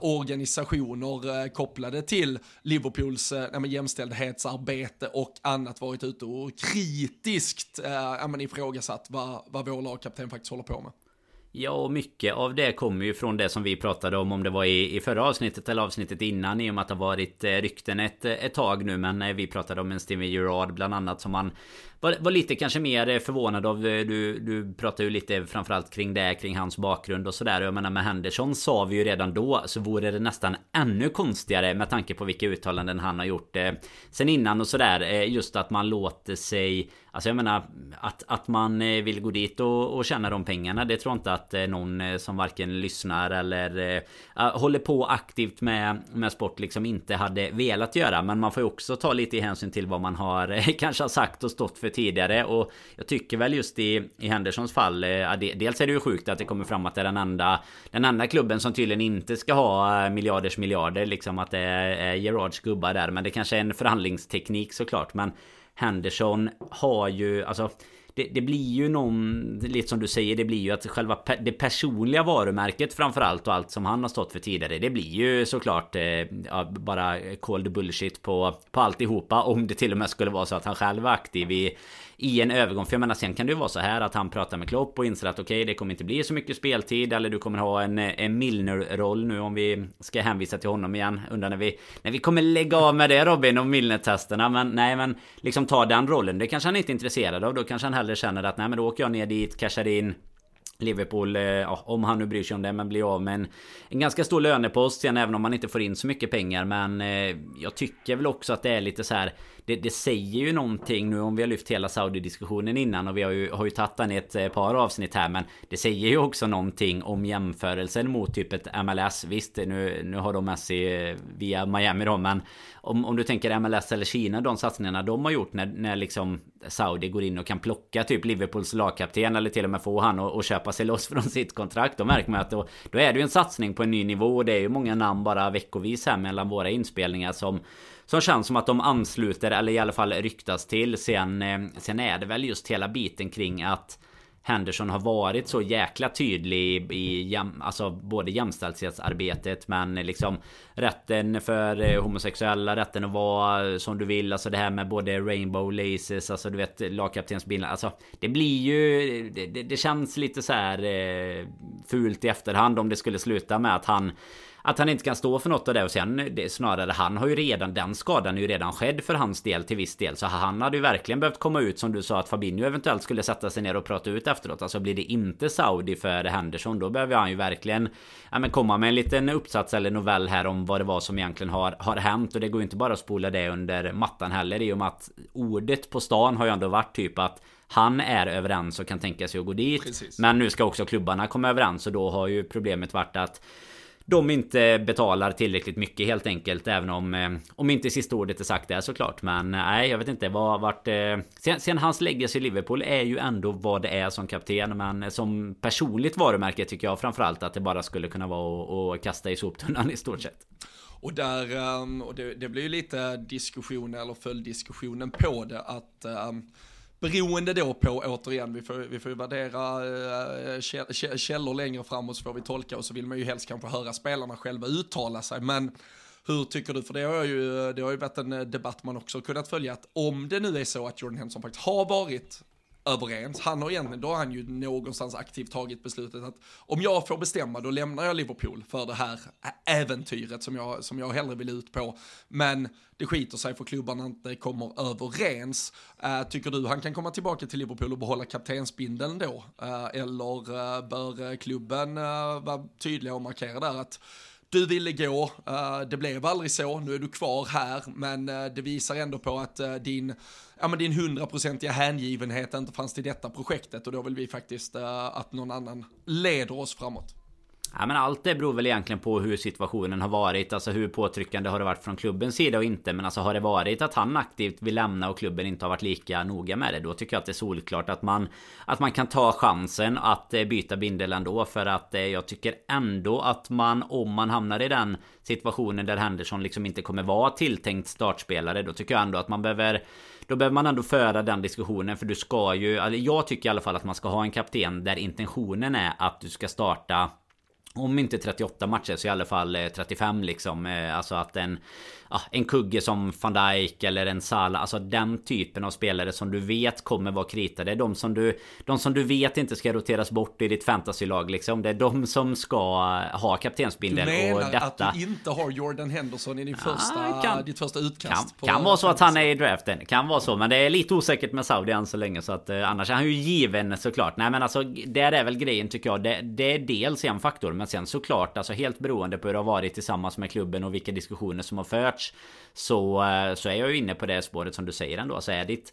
Speaker 1: organisationer kopplade till Liverpools uh, jämställdhetsarbete och annat varit ute och kritiskt uh, ifrågasatt vad, vad vår lagkapten faktiskt håller på med.
Speaker 2: Ja, och mycket av det kommer ju från det som vi pratade om, om det var i, i förra avsnittet eller avsnittet innan, i och med att det har varit eh, rykten ett, eh, ett tag nu. Men eh, vi pratade om en Steven Gerard bland annat som man var, var lite kanske mer eh, förvånad av. Eh, du, du pratade ju lite framförallt kring det, kring hans bakgrund och sådär. Jag menar med Henderson sa vi ju redan då så vore det nästan ännu konstigare med tanke på vilka uttalanden han har gjort eh, sen innan och sådär. Eh, just att man låter sig Alltså jag menar att, att man eh, vill gå dit och, och tjäna de pengarna Det tror jag inte att någon som varken lyssnar eller äh, håller på aktivt med, med sport liksom inte hade velat göra Men man får ju också ta lite i hänsyn till vad man har kanske har sagt och stått för tidigare Och jag tycker väl just i, i Hendersons fall eh, Dels är det ju sjukt att det kommer fram att det är den enda Den enda klubben som tydligen inte ska ha eh, miljarders miljarder Liksom att det är Gerards gubbar där Men det kanske är en förhandlingsteknik såklart Men Henderson har ju, alltså det, det, blir ju någon, lite som du säger, det blir ju att själva pe det personliga varumärket framförallt och allt som han har stått för tidigare. Det blir ju såklart eh, ja, bara cold bullshit på, på alltihopa. Om det till och med skulle vara så att han själv var aktiv i i en övergång. För jag menar sen kan det ju vara så här att han pratar med Klopp och inser att okej okay, det kommer inte bli så mycket speltid. Eller du kommer ha en, en Milner-roll nu om vi ska hänvisa till honom igen. Undrar när vi, när vi kommer lägga av med det Robin och Milner-testerna. Men nej men liksom ta den rollen. Det kanske han inte är intresserad av. Då kanske han hellre känner att nej men då åker jag ner dit, cashar in Liverpool, eh, ja, om han nu bryr sig om det, men blir av med en, en ganska stor lönepost sen även om man inte får in så mycket pengar. Men eh, jag tycker väl också att det är lite så här det, det, säger ju någonting nu om vi har lyft hela Saudi-diskussionen innan och vi har ju, har ju tagit den i ett eh, par avsnitt här men det säger ju också någonting om jämförelsen mot typ ett MLS. Visst, nu, nu har de Messi eh, via Miami då men om, om du tänker MLS eller Kina, de satsningarna de har gjort när, när liksom Saudi går in och kan plocka typ Liverpools lagkapten eller till och med få han att köpa sig loss från sitt kontrakt. Då märker man att då, då är det ju en satsning på en ny nivå och det är ju många namn bara veckovis här mellan våra inspelningar som som känns som att de ansluter eller i alla fall ryktas till. Sen, eh, sen är det väl just hela biten kring att Henderson har varit så jäkla tydlig i, alltså både jämställdhetsarbetet men liksom rätten för eh, homosexuella, rätten att vara som du vill, alltså det här med både rainbow laces, alltså du vet lagkaptensbilen, alltså det blir ju, det, det, känns lite så här eh, fult i efterhand om det skulle sluta med att han att han inte kan stå för något av det. Och sen det, snarare han har ju redan den skadan är ju redan skedd för hans del till viss del. Så han hade ju verkligen behövt komma ut som du sa att Fabinho eventuellt skulle sätta sig ner och prata ut efteråt. Alltså blir det inte Saudi för Henderson då behöver han ju verkligen ja, men komma med en liten uppsats eller novell här om vad det var som egentligen har, har hänt. Och det går ju inte bara att spola det under mattan heller. I och med att ordet på stan har ju ändå varit typ att han är överens och kan tänka sig att gå dit. Precis. Men nu ska också klubbarna komma överens och då har ju problemet varit att de inte betalar tillräckligt mycket helt enkelt. Även om, eh, om inte sista ordet är sagt där såklart. Men eh, nej, jag vet inte vad vart... Eh, sen, sen hans legacy i Liverpool är ju ändå vad det är som kapten. Men som personligt varumärke tycker jag framförallt att det bara skulle kunna vara att kasta i soptunnan i stort sett.
Speaker 1: Och där, ehm, och det, det blir ju lite diskussion eller följdiskussionen på det att ehm, beroende då på, återigen, vi får, vi får ju värdera äh, källor längre framåt så får vi tolka och så vill man ju helst kanske höra spelarna själva uttala sig. Men Hur tycker du, för det har ju, det har ju varit en eh, debatt man också kunnat följa, att om det nu är så att Jordan Henderson faktiskt har varit överens. Han har egentligen, då har han ju någonstans aktivt tagit beslutet att om jag får bestämma då lämnar jag Liverpool för det här äventyret som jag, som jag hellre vill ut på. Men det skiter sig för klubbarna inte kommer överens. Uh, tycker du han kan komma tillbaka till Liverpool och behålla kaptensbindeln då? Uh, eller uh, bör klubben vara tydliga och markera där att du ville gå, eh, det blev aldrig så, nu är du kvar här, men eh, det visar ändå på att eh, din ja, men din hundraprocentiga hängivenhet inte fanns till detta projektet och då vill vi faktiskt uh, att någon annan leder oss framåt.
Speaker 2: Ja men allt det beror väl egentligen på hur situationen har varit. Alltså hur påtryckande har det varit från klubbens sida och inte? Men alltså har det varit att han aktivt vill lämna och klubben inte har varit lika noga med det? Då tycker jag att det är solklart att man Att man kan ta chansen att eh, byta bindel ändå. För att eh, jag tycker ändå att man Om man hamnar i den situationen där Henderson liksom inte kommer vara tilltänkt startspelare Då tycker jag ändå att man behöver då behöver man ändå föra den diskussionen. För du ska ju, jag tycker i alla fall att man ska ha en kapten där intentionen är att du ska starta om inte 38 matcher så i alla fall 35 eh, liksom. Eh, alltså att en ja, en kugge som van Dijk eller en Salah. Alltså den typen av spelare som du vet kommer vara kritade. De som du, de som du vet inte ska roteras bort i ditt fantasylag liksom. Det är de som ska ha kaptensbindeln.
Speaker 1: Du menar detta... att du inte har Jordan Henderson i din ja, första, kan, ditt första utkast?
Speaker 2: Kan, kan vara så att han är i draften. Kan vara så. Men det är lite osäkert med Saudi än så länge. Så att eh, annars är han ju given såklart. Nej men alltså där är väl grejen tycker jag. Det, det är dels en faktor. Men sen såklart alltså helt beroende på hur det har varit tillsammans med klubben och vilka diskussioner som har förts. Så, eh, så är jag ju inne på det spåret som du säger ändå. Så är ditt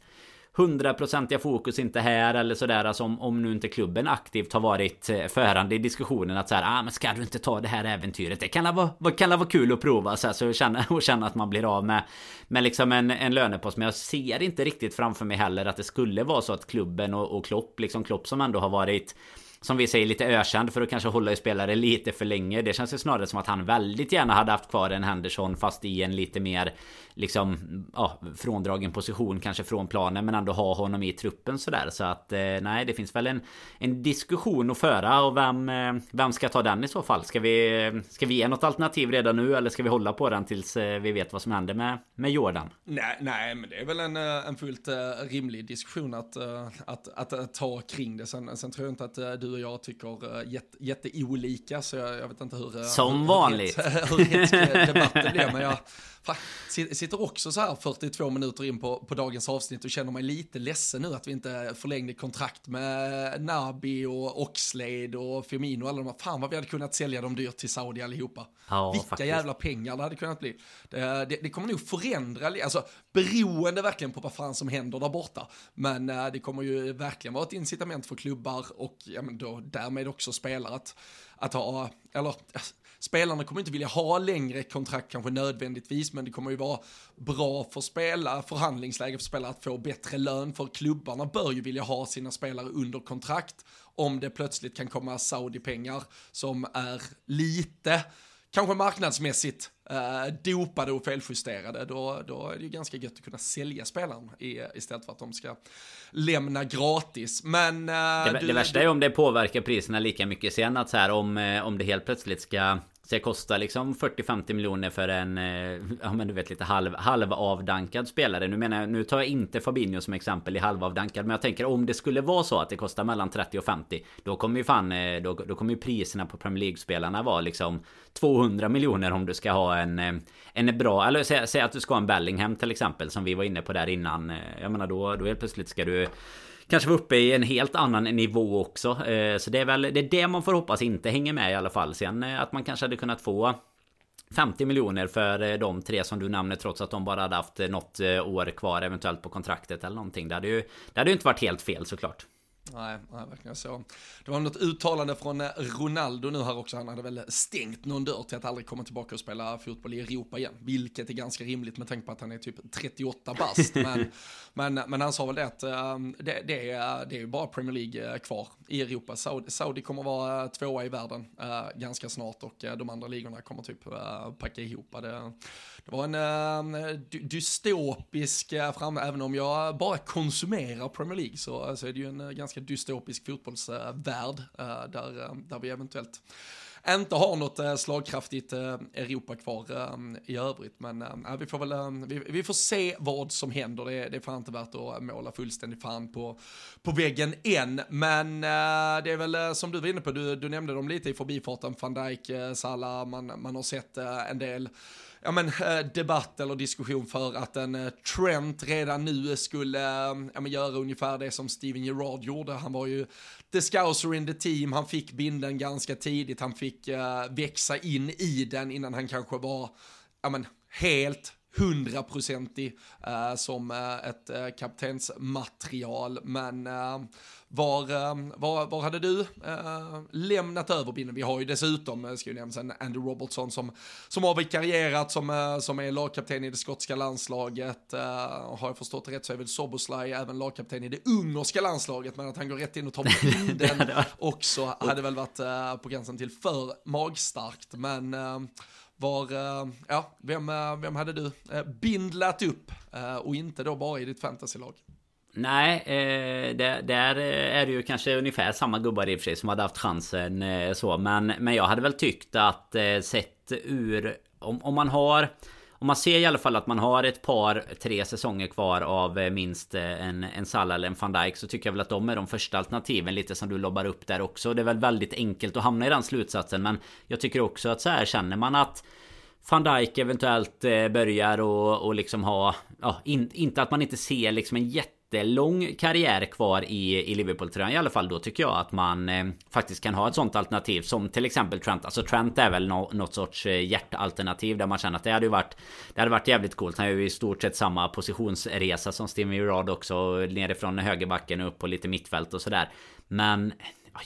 Speaker 2: hundraprocentiga fokus inte här eller sådär alltså om, om nu inte klubben aktivt har varit eh, förande i diskussionen att såhär ah men ska du inte ta det här äventyret det kan vara, kan vara kul att prova så, här, så känna, och känna att man blir av med med liksom en, en lönepost men jag ser inte riktigt framför mig heller att det skulle vara så att klubben och, och Klopp liksom Klopp som ändå har varit som vi säger lite ökänd för att kanske hålla i spelare lite för länge. Det känns ju snarare som att han väldigt gärna hade haft kvar en Henderson fast i en lite mer liksom ja, fråndragen position kanske från planen men ändå ha honom i truppen sådär så att eh, nej det finns väl en, en diskussion att föra och vem, eh, vem ska ta den i så fall? Ska vi, ska vi ge något alternativ redan nu eller ska vi hålla på den tills eh, vi vet vad som händer med, med Jordan?
Speaker 1: Nej, nej men det är väl en, eh, en fullt eh, rimlig diskussion att, eh, att, att, att ta kring det. Sen, sen tror jag inte att du och jag tycker jätte, jätteolika så jag, jag vet inte hur...
Speaker 2: Som
Speaker 1: hur,
Speaker 2: vanligt!
Speaker 1: Hur, hur debatten blir men jag Fan, sitter också så här 42 minuter in på, på dagens avsnitt och känner mig lite ledsen nu att vi inte förlängde kontrakt med Nabi och Oxlade och Firmino och alla de här. Fan vad vi hade kunnat sälja dem dyrt till Saudi allihopa. Ja, Vilka faktiskt. jävla pengar det hade kunnat bli. Det, det, det, kommer nog förändra, alltså beroende verkligen på vad fan som händer där borta. Men det kommer ju verkligen vara ett incitament för klubbar och ja, men och därmed också spelare att, att ha, eller spelarna kommer inte vilja ha längre kontrakt kanske nödvändigtvis, men det kommer ju vara bra för spelare, förhandlingsläge för spelare att få bättre lön, för klubbarna bör ju vilja ha sina spelare under kontrakt om det plötsligt kan komma Saudi-pengar som är lite kanske marknadsmässigt eh, dopade och feljusterade, då, då är det ju ganska gött att kunna sälja spelaren i, istället för att de ska lämna gratis. Men... Eh,
Speaker 2: det, du, det värsta är om det påverkar priserna lika mycket sen att så här om, eh, om det helt plötsligt ska det kostar liksom 40-50 miljoner för en, eh, ja men du vet lite halv, halvavdankad spelare. Nu menar jag, nu tar jag inte Fabinho som exempel i halvavdankad. Men jag tänker om det skulle vara så att det kostar mellan 30 och 50. Då kommer ju fan, eh, då, då kommer ju priserna på Premier League-spelarna vara liksom 200 miljoner om du ska ha en, eh, en bra, eller säg, säg att du ska ha en Bellingham till exempel som vi var inne på där innan. Eh, jag menar då, då helt plötsligt ska du kanske vara uppe i en helt annan nivå också. Eh, så det är väl det, är det man får hoppas inte hänger med i alla fall. Sen att man kanske hade kunnat få 50 miljoner för de tre som du nämner trots att de bara hade haft något år kvar eventuellt på kontraktet eller någonting. Det hade ju, det hade ju inte varit helt fel såklart.
Speaker 1: Nej, nej, verkligen så. Det var något uttalande från Ronaldo nu här också. Han hade väl stängt någon dörr till att aldrig komma tillbaka och spela fotboll i Europa igen. Vilket är ganska rimligt med tanke på att han är typ 38 bast. men, men, men han sa väl det att det, det, är, det är bara Premier League eh, kvar i Europa. Saudi, Saudi kommer vara eh, tvåa i världen eh, ganska snart och eh, de andra ligorna kommer typ eh, packa ihop. Det, det var en eh, dystopisk uh, fram, även om jag bara konsumerar Premier League så, eh, så är det ju en ganska dystopisk fotbollsvärld där, där vi eventuellt inte har något eh, slagkraftigt eh, Europa kvar eh, i övrigt. Men vi får väl, vi, vi, får se vad som händer. Det, det är fan inte värt att måla fullständigt fan på, på väggen än. Men det är väl som du var inne på, du, du nämnde dem lite i förbifarten, van Dijk, Salah, man, man har sett en del ja, men, eh, debatt eller diskussion för att en eh, Trent redan nu eh, skulle ja, men, göra ungefär det som Steven Gerrard gjorde. Han var ju the scouser in the team, han fick binden ganska tidigt, han fick uh, växa in i den innan han kanske var ja, men, helt hundraprocentig uh, som uh, ett uh, kaptensmaterial. Men var, var, var hade du lämnat över binden? Vi har ju dessutom, ska ju nämnas, en Andy Robertson som, som har vikarierat som, som är lagkapten i det skotska landslaget. har jag förstått rätt så är väl Soboslaj även lagkapten i det ungerska landslaget, men att han går rätt in och tar binden också hade väl varit på gränsen till för magstarkt. Men var, eh, ja, vem, eh, vem hade du eh, bindlat upp och inte då bara i ditt fantasylag?
Speaker 2: Nej, eh, där, där är det ju kanske ungefär samma gubbar i och för sig som hade haft chansen så. Men, men jag hade väl tyckt att sett ur... Om, om man har... Om man ser i alla fall att man har ett par, tre säsonger kvar av eh, minst eh, en, en Salah eller en van Dijk Så tycker jag väl att de är de första alternativen lite som du lobbar upp där också. Det är väl väldigt enkelt att hamna i den slutsatsen. Men jag tycker också att så här känner man att van Dijk eventuellt eh, börjar och, och liksom ha... Ja, in, inte att man inte ser liksom en jätte jättelång karriär kvar i, i Liverpool-tröjan i alla fall. Då tycker jag att man eh, faktiskt kan ha ett sånt alternativ som till exempel Trent. Alltså Trent är väl no, något sorts eh, hjärtalternativ där man känner att det hade ju varit... Det hade varit jävligt coolt. Han gör ju i stort sett samma positionsresa som Steven Gerrard också. Nerifrån högerbacken och upp på lite mittfält och sådär. Men...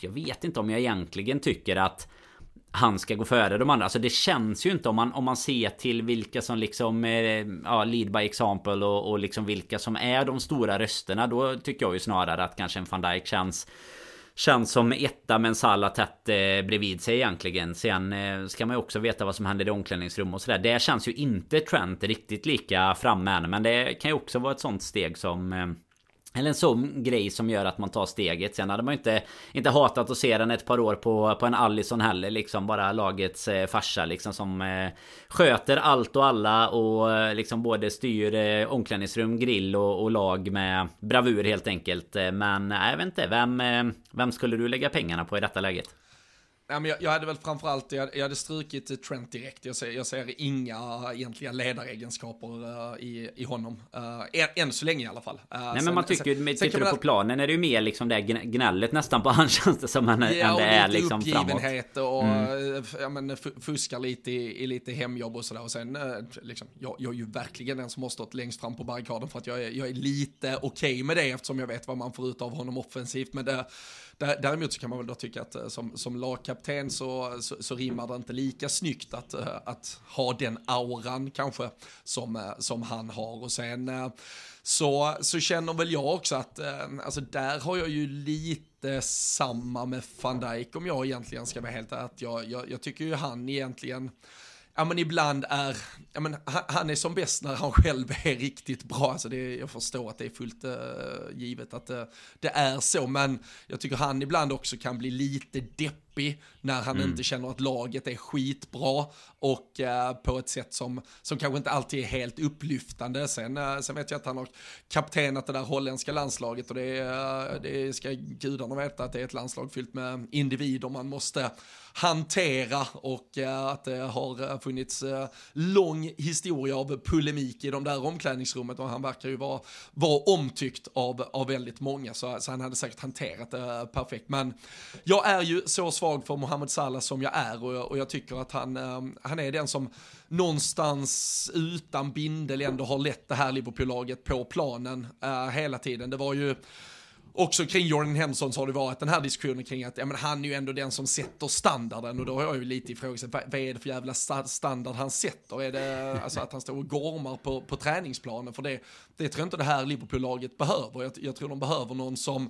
Speaker 2: Jag vet inte om jag egentligen tycker att han ska gå före de andra. Alltså det känns ju inte om man, om man ser till vilka som liksom eh, ja, lead by example och, och liksom vilka som är de stora rösterna. Då tycker jag ju snarare att kanske en van Dijk känns Känns som etta men Salah tätt eh, bredvid sig egentligen. Sen eh, ska man ju också veta vad som händer i omklädningsrum och sådär. Det känns ju inte Trent riktigt lika framme än. Men det kan ju också vara ett sånt steg som eh, eller en sån grej som gör att man tar steget. Sen hade man ju inte, inte hatat att se den ett par år på, på en Allison heller. Liksom bara lagets eh, farsa liksom som eh, sköter allt och alla och eh, liksom både styr eh, omklädningsrum, grill och, och, lag med bravur helt enkelt. Eh, men eh, jag vet inte, vem, eh, vem skulle du lägga pengarna på i detta läget?
Speaker 1: Ja, men jag, jag hade väl framförallt, jag, jag hade strukit Trent direkt. Jag ser, jag ser inga egentliga ledaregenskaper uh, i, i honom. Uh, än, än, så länge i alla fall. Uh,
Speaker 2: Nej sen, men man tycker, sen, tittar du på planen är det ju mer liksom det gnället nästan på han känns det som. Än, ja, än det är liksom
Speaker 1: framåt. och mm. ja, men, fuskar lite i, i lite hemjobb och sådär. Och sen, liksom, jag, jag är ju verkligen den som har stått längst fram på barrikaden för att jag är, jag är lite okej okay med det eftersom jag vet vad man får ut av honom offensivt. Men det Däremot så kan man väl då tycka att eh, som, som lagkapten så, så, så rimmar det inte lika snyggt att, eh, att ha den auran kanske som, eh, som han har. Och sen så, så känner väl jag också att, alltså där har jag ju lite samma med van Dijk om jag egentligen ska vara helt att jag, jag, jag tycker ju han egentligen ja men ibland är, ja men han är som bäst när han själv är riktigt bra. Alltså det, jag förstår att det är fullt uh, givet att uh, det är så, men jag tycker han ibland också kan bli lite deppig när han mm. inte känner att laget är skitbra och uh, på ett sätt som, som kanske inte alltid är helt upplyftande. Sen, sen vet jag att han har kaptenat det där holländska landslaget och det, det ska gudarna veta att det är ett landslag fyllt med individer man måste hantera och uh, att det har eh, funnits uh, lång historia av polemik i de där omklädningsrummet och han verkar ju vara, vara omtyckt av, av väldigt många så, så han hade säkert hanterat det perfekt. Men jag är ju så svag för Mohamed Salah som jag är och, och jag tycker att han, ehm, han är den som någonstans utan bindel ändå har lett det här Liverpool-laget på planen eh, hela tiden. Det var ju också kring Jordan Henson så har det varit den här diskussionen kring att ja, men han är ju ändå den som sätter standarden och då har jag ju lite ifrågasatt vad, vad är det för jävla standard han sätter? Är det alltså att han står och gormar på, på träningsplanen? För det, det tror jag inte det här Liverpool-laget behöver. Jag, jag tror de behöver någon som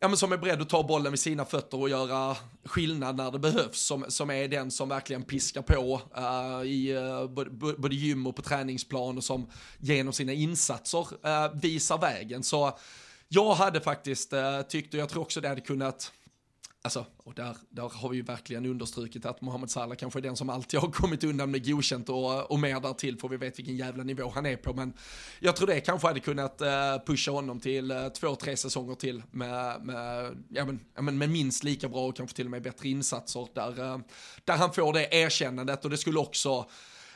Speaker 1: ja, men som är beredd att ta bollen vid sina fötter och göra skillnad när det behövs. Som, som är den som verkligen piskar på uh, i uh, både, både gym och på träningsplan och som genom sina insatser uh, visar vägen. Så jag hade faktiskt uh, tyckt, och jag tror också det hade kunnat Alltså, och där, där har vi ju verkligen understrukit att Mohamed Salah kanske är den som alltid har kommit undan med godkänt och, och mer därtill för vi vet vilken jävla nivå han är på. Men jag tror det kanske hade kunnat eh, pusha honom till eh, två, tre säsonger till med, med, ja, men, ja, men med minst lika bra och kanske till och med bättre insatser där, eh, där han får det erkännandet och det skulle också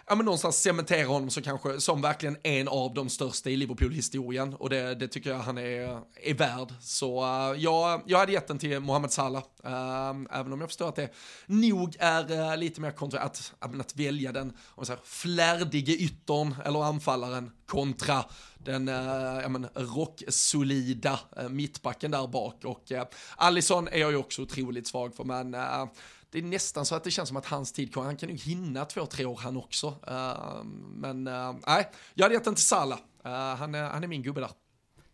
Speaker 1: ja, men någonstans cementera honom som kanske, som verkligen en av de största i Liverpool-historien. Och det, det tycker jag han är, är värd. Så uh, jag, jag hade gett den till Mohamed Salah, uh, även om jag förstår att det nog är uh, lite mer kontra, att, att välja den, om säger, flärdige yttern eller anfallaren kontra den uh, men, rocksolida eh, mittbacken där bak. Och eh, Allison är jag ju också otroligt svag för men eh, det är nästan så att det känns som att hans tid kommer, han kan ju hinna två, tre år han också. Uh, men uh, nej, jag hade gett den till Salah. Uh, han, är, han är min gubbe där.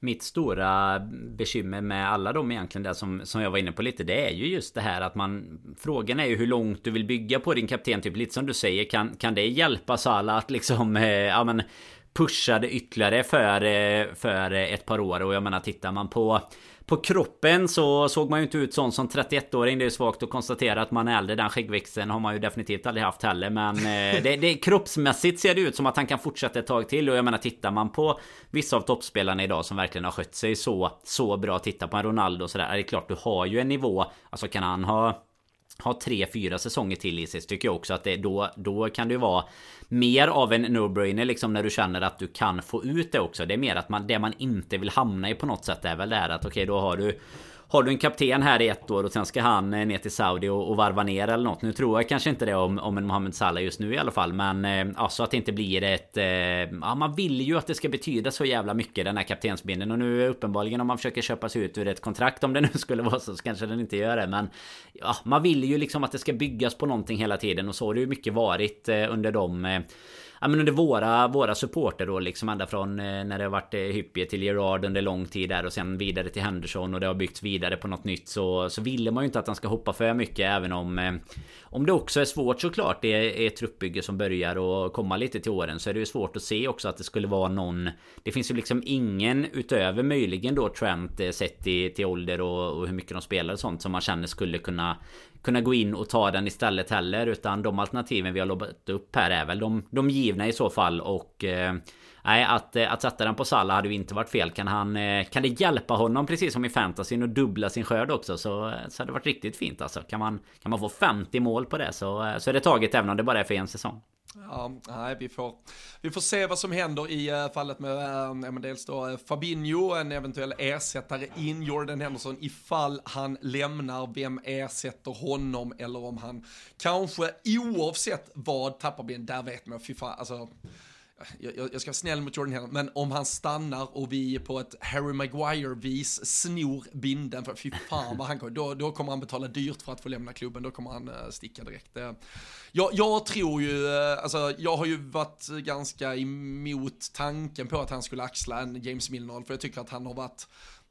Speaker 2: Mitt stora bekymmer med alla de egentligen där som, som jag var inne på lite Det är ju just det här att man Frågan är ju hur långt du vill bygga på din kapten Typ lite som du säger Kan, kan det hjälpa Salah att liksom eh, Ja men Pusha det ytterligare för, eh, för ett par år och jag menar tittar man på på kroppen så såg man ju inte ut sån som 31-åring. Det är svagt att konstatera att man är äldre. Den skäggväxten har man ju definitivt aldrig haft heller. Men eh, det, det, kroppsmässigt ser det ut som att han kan fortsätta ett tag till. Och jag menar tittar man på vissa av toppspelarna idag som verkligen har skött sig så, så bra. Titta på en Ronaldo och sådär. Det är klart du har ju en nivå. Alltså kan han ha ha tre, fyra säsonger till i sig så tycker jag också att det då, då kan det ju vara mer av en no-brainer liksom när du känner att du kan få ut det också. Det är mer att man, det man inte vill hamna i på något sätt är väl det här att okej okay, då har du har du en kapten här i ett år och sen ska han eh, ner till Saudi och, och varva ner eller något. Nu tror jag kanske inte det om, om en Mohamed Salah just nu i alla fall. Men eh, alltså att det inte blir ett... Eh, ja, man vill ju att det ska betyda så jävla mycket den här kaptensbindeln. Och nu uppenbarligen om man försöker köpa sig ut ur ett kontrakt om det nu skulle vara så, så kanske den inte gör det. Men ja, man vill ju liksom att det ska byggas på någonting hela tiden. Och så har det ju mycket varit eh, under de... Eh, Ja, men under våra, våra supporter då liksom ända från eh, när det har varit eh, Hyppie till Gerard under lång tid där och sen vidare till Henderson och det har byggts vidare på något nytt så, så ville man ju inte att han ska hoppa för mycket även om eh, om det också är svårt såklart. Det är ett truppbygge som börjar och komma lite till åren så är det ju svårt att se också att det skulle vara någon Det finns ju liksom ingen utöver möjligen då Trent eh, sett till, till ålder och, och hur mycket de spelar och sånt som man känner skulle kunna kunna gå in och ta den istället heller. Utan de alternativen vi har lobbat upp här är väl de, de givna i så fall. Och eh, nej, att, eh, att sätta den på Salla hade ju inte varit fel. Kan, han, eh, kan det hjälpa honom precis som i fantasyn och dubbla sin skörd också så, eh, så hade det varit riktigt fint alltså. Kan man, kan man få 50 mål på det så, så är det taget även om det bara är för en säsong.
Speaker 1: Ja, nej, vi får, vi får se vad som händer i eh, fallet med äh, dels då eh, Fabinho, en eventuell ersättare in. Jordan Henderson ifall han lämnar, vem ersätter honom? Eller om han kanske oavsett vad tappar ben, där vet man, fy fan, alltså jag, jag, ska vara snäll mot Jordan Henderson, men om han stannar och vi på ett Harry Maguire-vis snor binden, för fy fan vad han kommer, då, då kommer han betala dyrt för att få lämna klubben, då kommer han eh, sticka direkt. Eh, jag, jag, tror ju, eh, alltså jag har ju varit ganska emot tanken på att han skulle axla en James Milner, för jag tycker att han har varit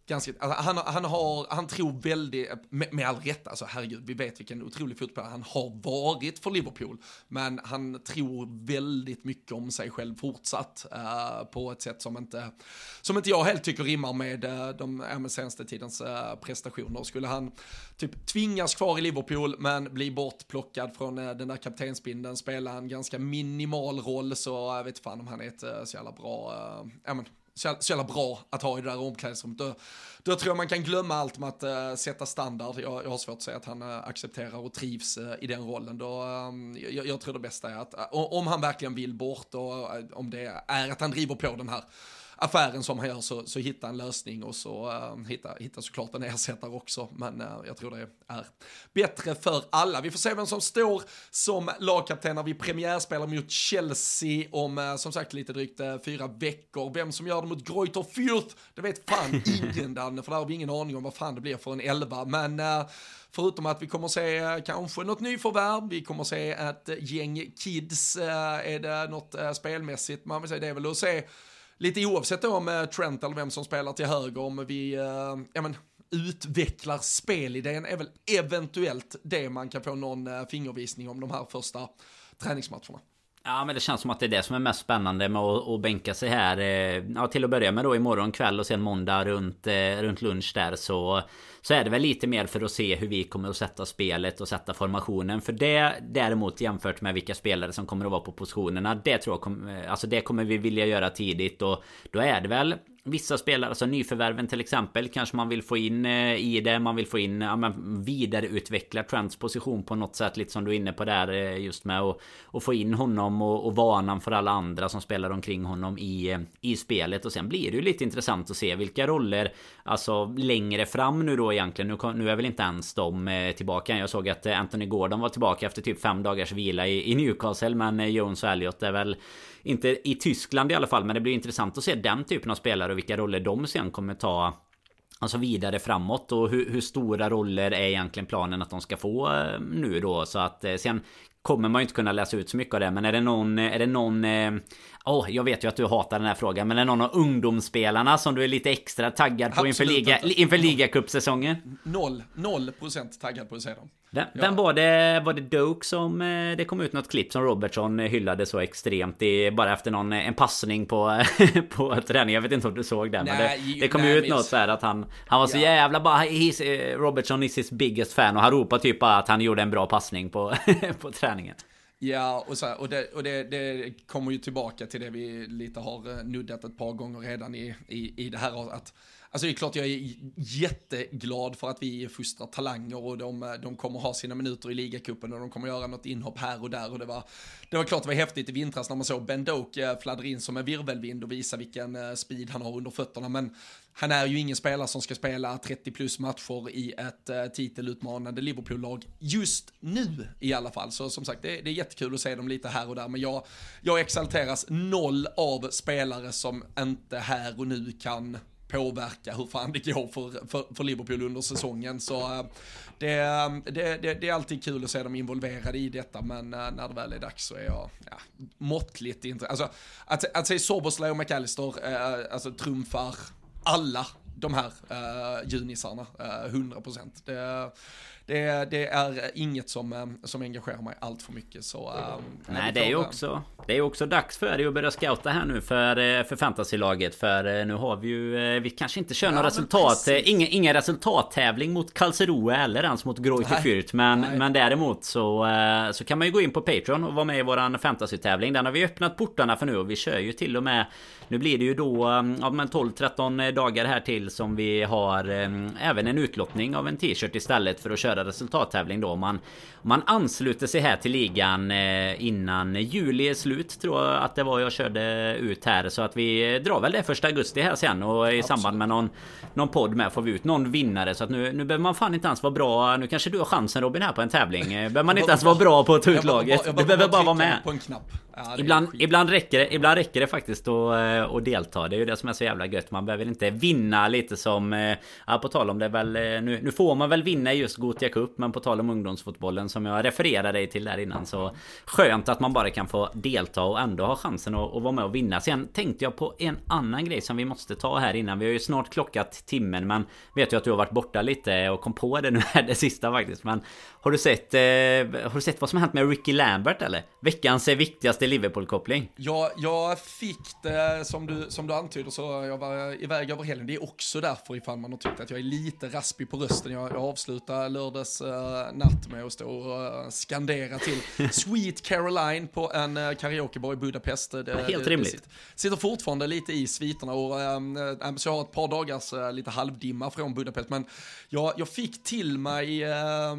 Speaker 1: ganska, alltså han, han, har, han tror väldigt, med, med all rätt, alltså herregud, vi vet vilken otrolig fotbollare han har varit för Liverpool, men han tror väldigt mycket om sig själv fortsatt uh, på ett sätt som inte, som inte jag helt tycker rimmar med uh, de med senaste tidens uh, prestationer. Skulle han typ tvingas kvar i Liverpool, men bli bortplockad från uh, den där kaptensbindeln, spela en ganska minimal roll, så jag vet fan om han är ett så jävla bra, ja men så, så jävla bra att ha i det där omklädningsrummet. Då, då tror jag man kan glömma allt med att uh, sätta standard. Jag, jag har svårt att säga att han uh, accepterar och trivs uh, i den rollen. Då, um, jag, jag, tror det bästa är att om han verkligen vill bort och om det är att han driver på den här affären som han gör så, så hitta en lösning och så uh, hitta, hitta såklart en ersättare också. Men uh, jag tror det är bättre för alla. Vi får se vem som står som lagkapten när vi premiärspelar mot Chelsea om uh, som sagt lite drygt fyra veckor. Vem som gör det mot Greuter Fürth, det vet fan ingen Danne, för där har vi ingen aning om vad fan det blir för en elva. Men Förutom att vi kommer se kanske något nyförvärv, vi kommer se ett gäng kids, är det något spelmässigt, man vill säga det är väl att se lite oavsett då med eh, Trent eller vem som spelar till höger, om vi uh, ja, men, utvecklar spelidén är väl eventuellt det man kan få någon uh, fingervisning om de här första träningsmatcherna.
Speaker 2: Ja men det känns som att det är det som är mest spännande med att, att bänka sig här. Eh, ja till att börja med då imorgon kväll och sen måndag runt, eh, runt lunch där så Så är det väl lite mer för att se hur vi kommer att sätta spelet och sätta formationen. För det däremot jämfört med vilka spelare som kommer att vara på positionerna Det tror jag kommer, Alltså det kommer vi vilja göra tidigt och Då är det väl Vissa spelare, alltså nyförvärven till exempel Kanske man vill få in eh, i det Man vill få in, ja men vidareutveckla Trents position på något sätt Lite som du är inne på där eh, just med att och få in honom och, och vanan för alla andra som spelar omkring honom i, eh, i spelet. Och sen blir det ju lite intressant att se vilka roller Alltså längre fram nu då egentligen. Nu, nu är väl inte ens de tillbaka. Jag såg att Anthony Gordon var tillbaka efter typ fem dagars vila i, i Newcastle Men Jones och Elliot är väl inte i Tyskland i alla fall Men det blir intressant att se den typen av spelare och vilka roller de sen kommer ta Alltså vidare framåt. Och hur, hur, stora roller är egentligen planen att de ska få eh, nu då? Så att eh, sen Kommer man ju inte kunna läsa ut så mycket av det men är det någon eh, Är det någon oh, jag vet ju att du hatar den här frågan Men är det någon av ungdomsspelarna som du är lite extra taggad på inför, liga, inför ligacupsäsongen?
Speaker 1: Noll, noll procent taggad på att se dem
Speaker 2: vem, ja. vem var det? Var det Doke som eh, det kom ut något klipp som Robertson hyllade så extremt i, bara efter någon en passning på på träning. Jag vet inte om du såg det, men det, det kom nej, ut något så här att han han var så ja. jävla bara his, eh, Robertson is his biggest fan och han ropade typ bara att han gjorde en bra passning på på träningen.
Speaker 1: Ja, och, så här, och, det, och det, det, kommer ju tillbaka till det vi lite har eh, nuddat ett par gånger redan i, i, i det här att Alltså det är klart jag är jätteglad för att vi fostrar talanger och de, eh, de kommer ha sina minuter i ligacupen och de kommer göra något inhopp här och där. Och det var, det var klart det var häftigt i vintras när man såg Ben Doke eh, fladdra in som en virvelvind och visa vilken eh, speed han har under fötterna. Men han är ju ingen spelare som ska spela 30 plus matcher i ett titelutmanande Liverpool-lag just nu i alla fall. Så som sagt, det, det, är jättekul att se dem lite här och där, men jag, jag exalteras noll av spelare som inte här och nu kan påverka hur fan det går för, för, för Liverpool under säsongen. Så eh, det, det, det, det, är alltid kul att se dem involverade i detta, men eh, när det väl är dags så är jag ja, måttligt intresserad. Alltså, att, att se Soboslay och McAllister eh, alltså, trumfar alla de här eh, junisarna, eh, 100%. Det, det, det, är inget som, eh, som engagerar mig allt för mycket. Så, um,
Speaker 2: Nej, det är ju också, det är också dags för dig att börja scouta här nu för, för fantasylaget. För nu har vi ju, vi kanske inte kör ja, några resultat, ingen, ingen resultattävling mot Karlsruhe eller ens mot Greuther Fürth. Men, men däremot så, så kan man ju gå in på Patreon och vara med i våran fantasytävling. Den har vi öppnat portarna för nu och vi kör ju till och med nu blir det ju då ja, 12-13 dagar här till som vi har eh, även en utlottning av en t-shirt istället för att köra resultattävling då. Man, man ansluter sig här till ligan eh, innan juli är slut tror jag att det var jag körde ut här. Så att vi drar väl det första augusti här sen och i samband med någon, någon podd med får vi ut någon vinnare. Så att nu, nu behöver man fan inte ens vara bra. Nu kanske du har chansen Robin här på en tävling. Eh, behöver man inte ens vara bra på att ta ut laget. Du behöver bara vara med.
Speaker 1: På en knapp.
Speaker 2: Ja, ibland, ibland, räcker det, ibland räcker det faktiskt att, att delta. Det är ju det som är så jävla gött. Man behöver inte vinna lite som... Eh, ja, på tal om det väl... Nu, nu får man väl vinna just Gotia Cup. Men på tal om ungdomsfotbollen som jag refererade dig till där innan. Så skönt att man bara kan få delta och ändå ha chansen att, att vara med och vinna. Sen tänkte jag på en annan grej som vi måste ta här innan. Vi har ju snart klockat timmen. Men vet ju att du har varit borta lite och kom på det nu här det sista faktiskt. Men har du sett... Eh, har du sett vad som har hänt med Ricky Lambert eller? Veckans viktigaste Liverpool-koppling.
Speaker 1: Ja, jag fick det som du, som du antyder så jag var iväg över helgen. Det är också därför ifall man har tyckt att jag är lite raspig på rösten. Jag, jag avslutar lördags uh, natt med att stå och uh, skandera till Sweet Caroline på en uh, karaokebar i Budapest. Det,
Speaker 2: Helt det, rimligt.
Speaker 1: Det sitter, sitter, fortfarande lite i sviterna och um, så jag har ett par dagars uh, lite halvdimma från Budapest. Men jag, jag fick till mig uh,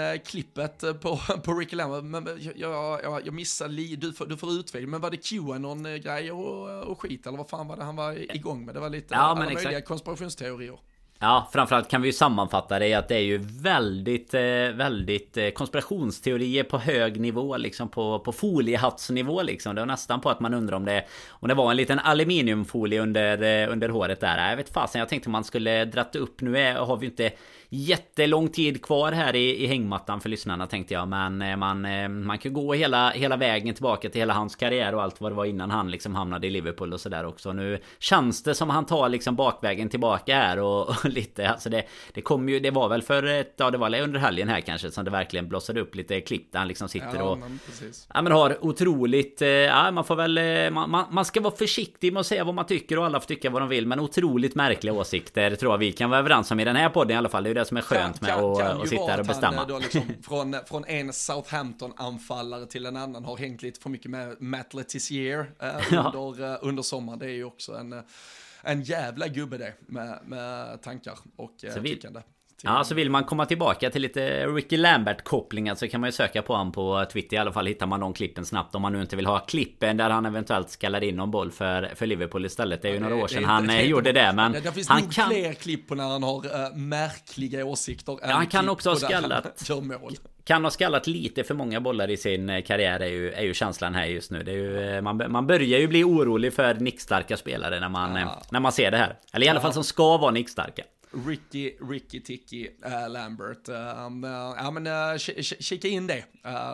Speaker 1: men, klippet på, på Ricky Lambert, men jag, jag, jag missade, du får, du får utveckla, men var det Qanon-grejer och, och skit eller vad fan var det han var igång med? Det var lite
Speaker 2: ja,
Speaker 1: alla
Speaker 2: möjliga
Speaker 1: exakt. konspirationsteorier.
Speaker 2: Ja, framförallt kan vi ju sammanfatta det i att det är ju väldigt, eh, väldigt eh, konspirationsteorier på hög nivå liksom på, på foliehattsnivå liksom. Det var nästan på att man undrar om det om det var en liten aluminiumfolie under, eh, under håret där. Jag vet fasen, jag tänkte man skulle dratt upp. Nu är, har vi inte jättelång tid kvar här i, i hängmattan för lyssnarna tänkte jag. Men eh, man, eh, man kan gå hela, hela vägen tillbaka till hela hans karriär och allt vad det var innan han liksom hamnade i Liverpool och sådär också. Nu känns det som han tar liksom bakvägen tillbaka här och, och lite alltså det, det kom ju, det var väl för ett, ja det var under helgen här kanske som det verkligen blossade upp lite klipp där han liksom sitter ja, och men ja, men har otroligt, ja man får väl, man, man, man ska vara försiktig med att säga vad man tycker och alla får tycka vad de vill men otroligt märkliga åsikter tror jag vi kan vara överens om i den här podden i alla fall. Det det som är skönt med kan, att, att sitta här och bestämma. Då
Speaker 1: liksom, från, från en Southampton-anfallare till en annan har hängt lite för mycket med Matt Letizier eh, under, ja. Eh, under sommaren. Det är ju också en, eh, en jävla gubbe det med, med tankar och eh, tyckande.
Speaker 2: Ja, så vill man komma tillbaka till lite Ricky Lambert-kopplingar så kan man ju söka på honom på Twitter. I alla fall hittar man de klippen snabbt. Om man nu inte vill ha klippen där han eventuellt skallar in någon boll för, för Liverpool istället. Det är ju ja, några år sedan han det, gjorde det. Men
Speaker 1: det, det finns
Speaker 2: han
Speaker 1: nog kan... fler klipp på när han har uh, märkliga åsikter.
Speaker 2: Ja, han kan också ha skallat. Kan ha skallat lite för många bollar i sin eh, karriär är ju, är ju känslan här just nu. Det är ju, eh, man, man börjar ju bli orolig för nickstarka spelare när man, ja. när man ser det här. Eller i alla fall som ska vara nickstarka.
Speaker 1: Ricky, Ricky Ticky uh, Lambert. Um, uh, ja men kika in det.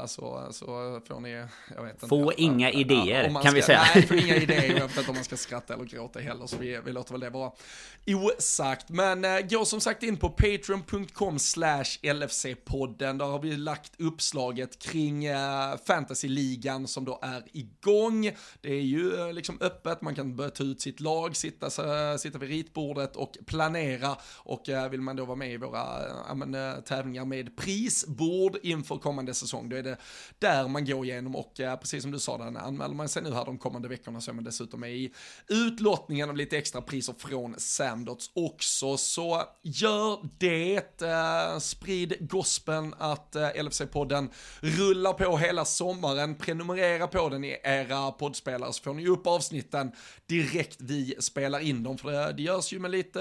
Speaker 1: så, så får ni, jag vet inte.
Speaker 2: Få inga idéer kan ska, vi säga.
Speaker 1: Nej, få inga idéer. Jag vet inte om man ska skratta eller gråta heller. Så vi, vi låter väl det vara osagt. Men gå som sagt in på patreon.com slash LFC-podden. Där har vi lagt uppslaget kring fantasyligan som då är igång. Det är ju liksom öppet. Man kan börja ta ut sitt lag, sitta, sitta vid ritbordet och planera och eh, vill man då vara med i våra eh, men, eh, tävlingar med prisbord inför kommande säsong, då är det där man går igenom. Och precis som du sa där, anmäler man sig nu här de kommande veckorna så är man dessutom med i utlottningen av lite extra priser från Samdots också. Så gör det, sprid gospeln att LFC-podden rullar på hela sommaren, prenumerera på den i era poddspelare så får ni upp avsnitten direkt vi spelar in dem, för det, det görs ju med lite,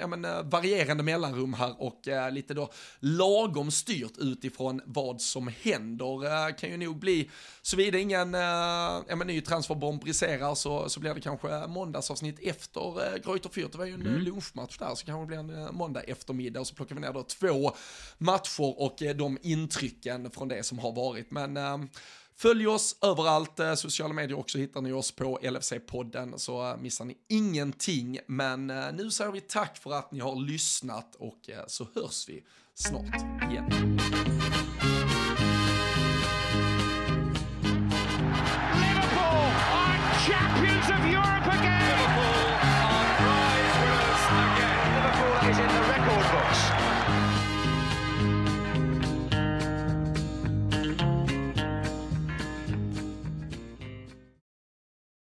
Speaker 1: ja men varierande mellanrum här och eh, lite då lagom styrt utifrån vad som händer. Eh, kan ju nog bli, såvida ingen eh, ja, men ny transferbomb briserar så, så blir det kanske måndagsavsnitt efter Greuter Fürth. Det var ju en mm. lunchmatch där så kanske det blir en måndag eftermiddag och så plockar vi ner då två matcher och de intrycken från det som har varit. Men Följ oss överallt, eh, sociala medier också hittar ni oss på LFC-podden så eh, missar ni ingenting. Men eh, nu säger vi tack för att ni har lyssnat och så hörs vi snart igen. Liverpool are champions of Europe!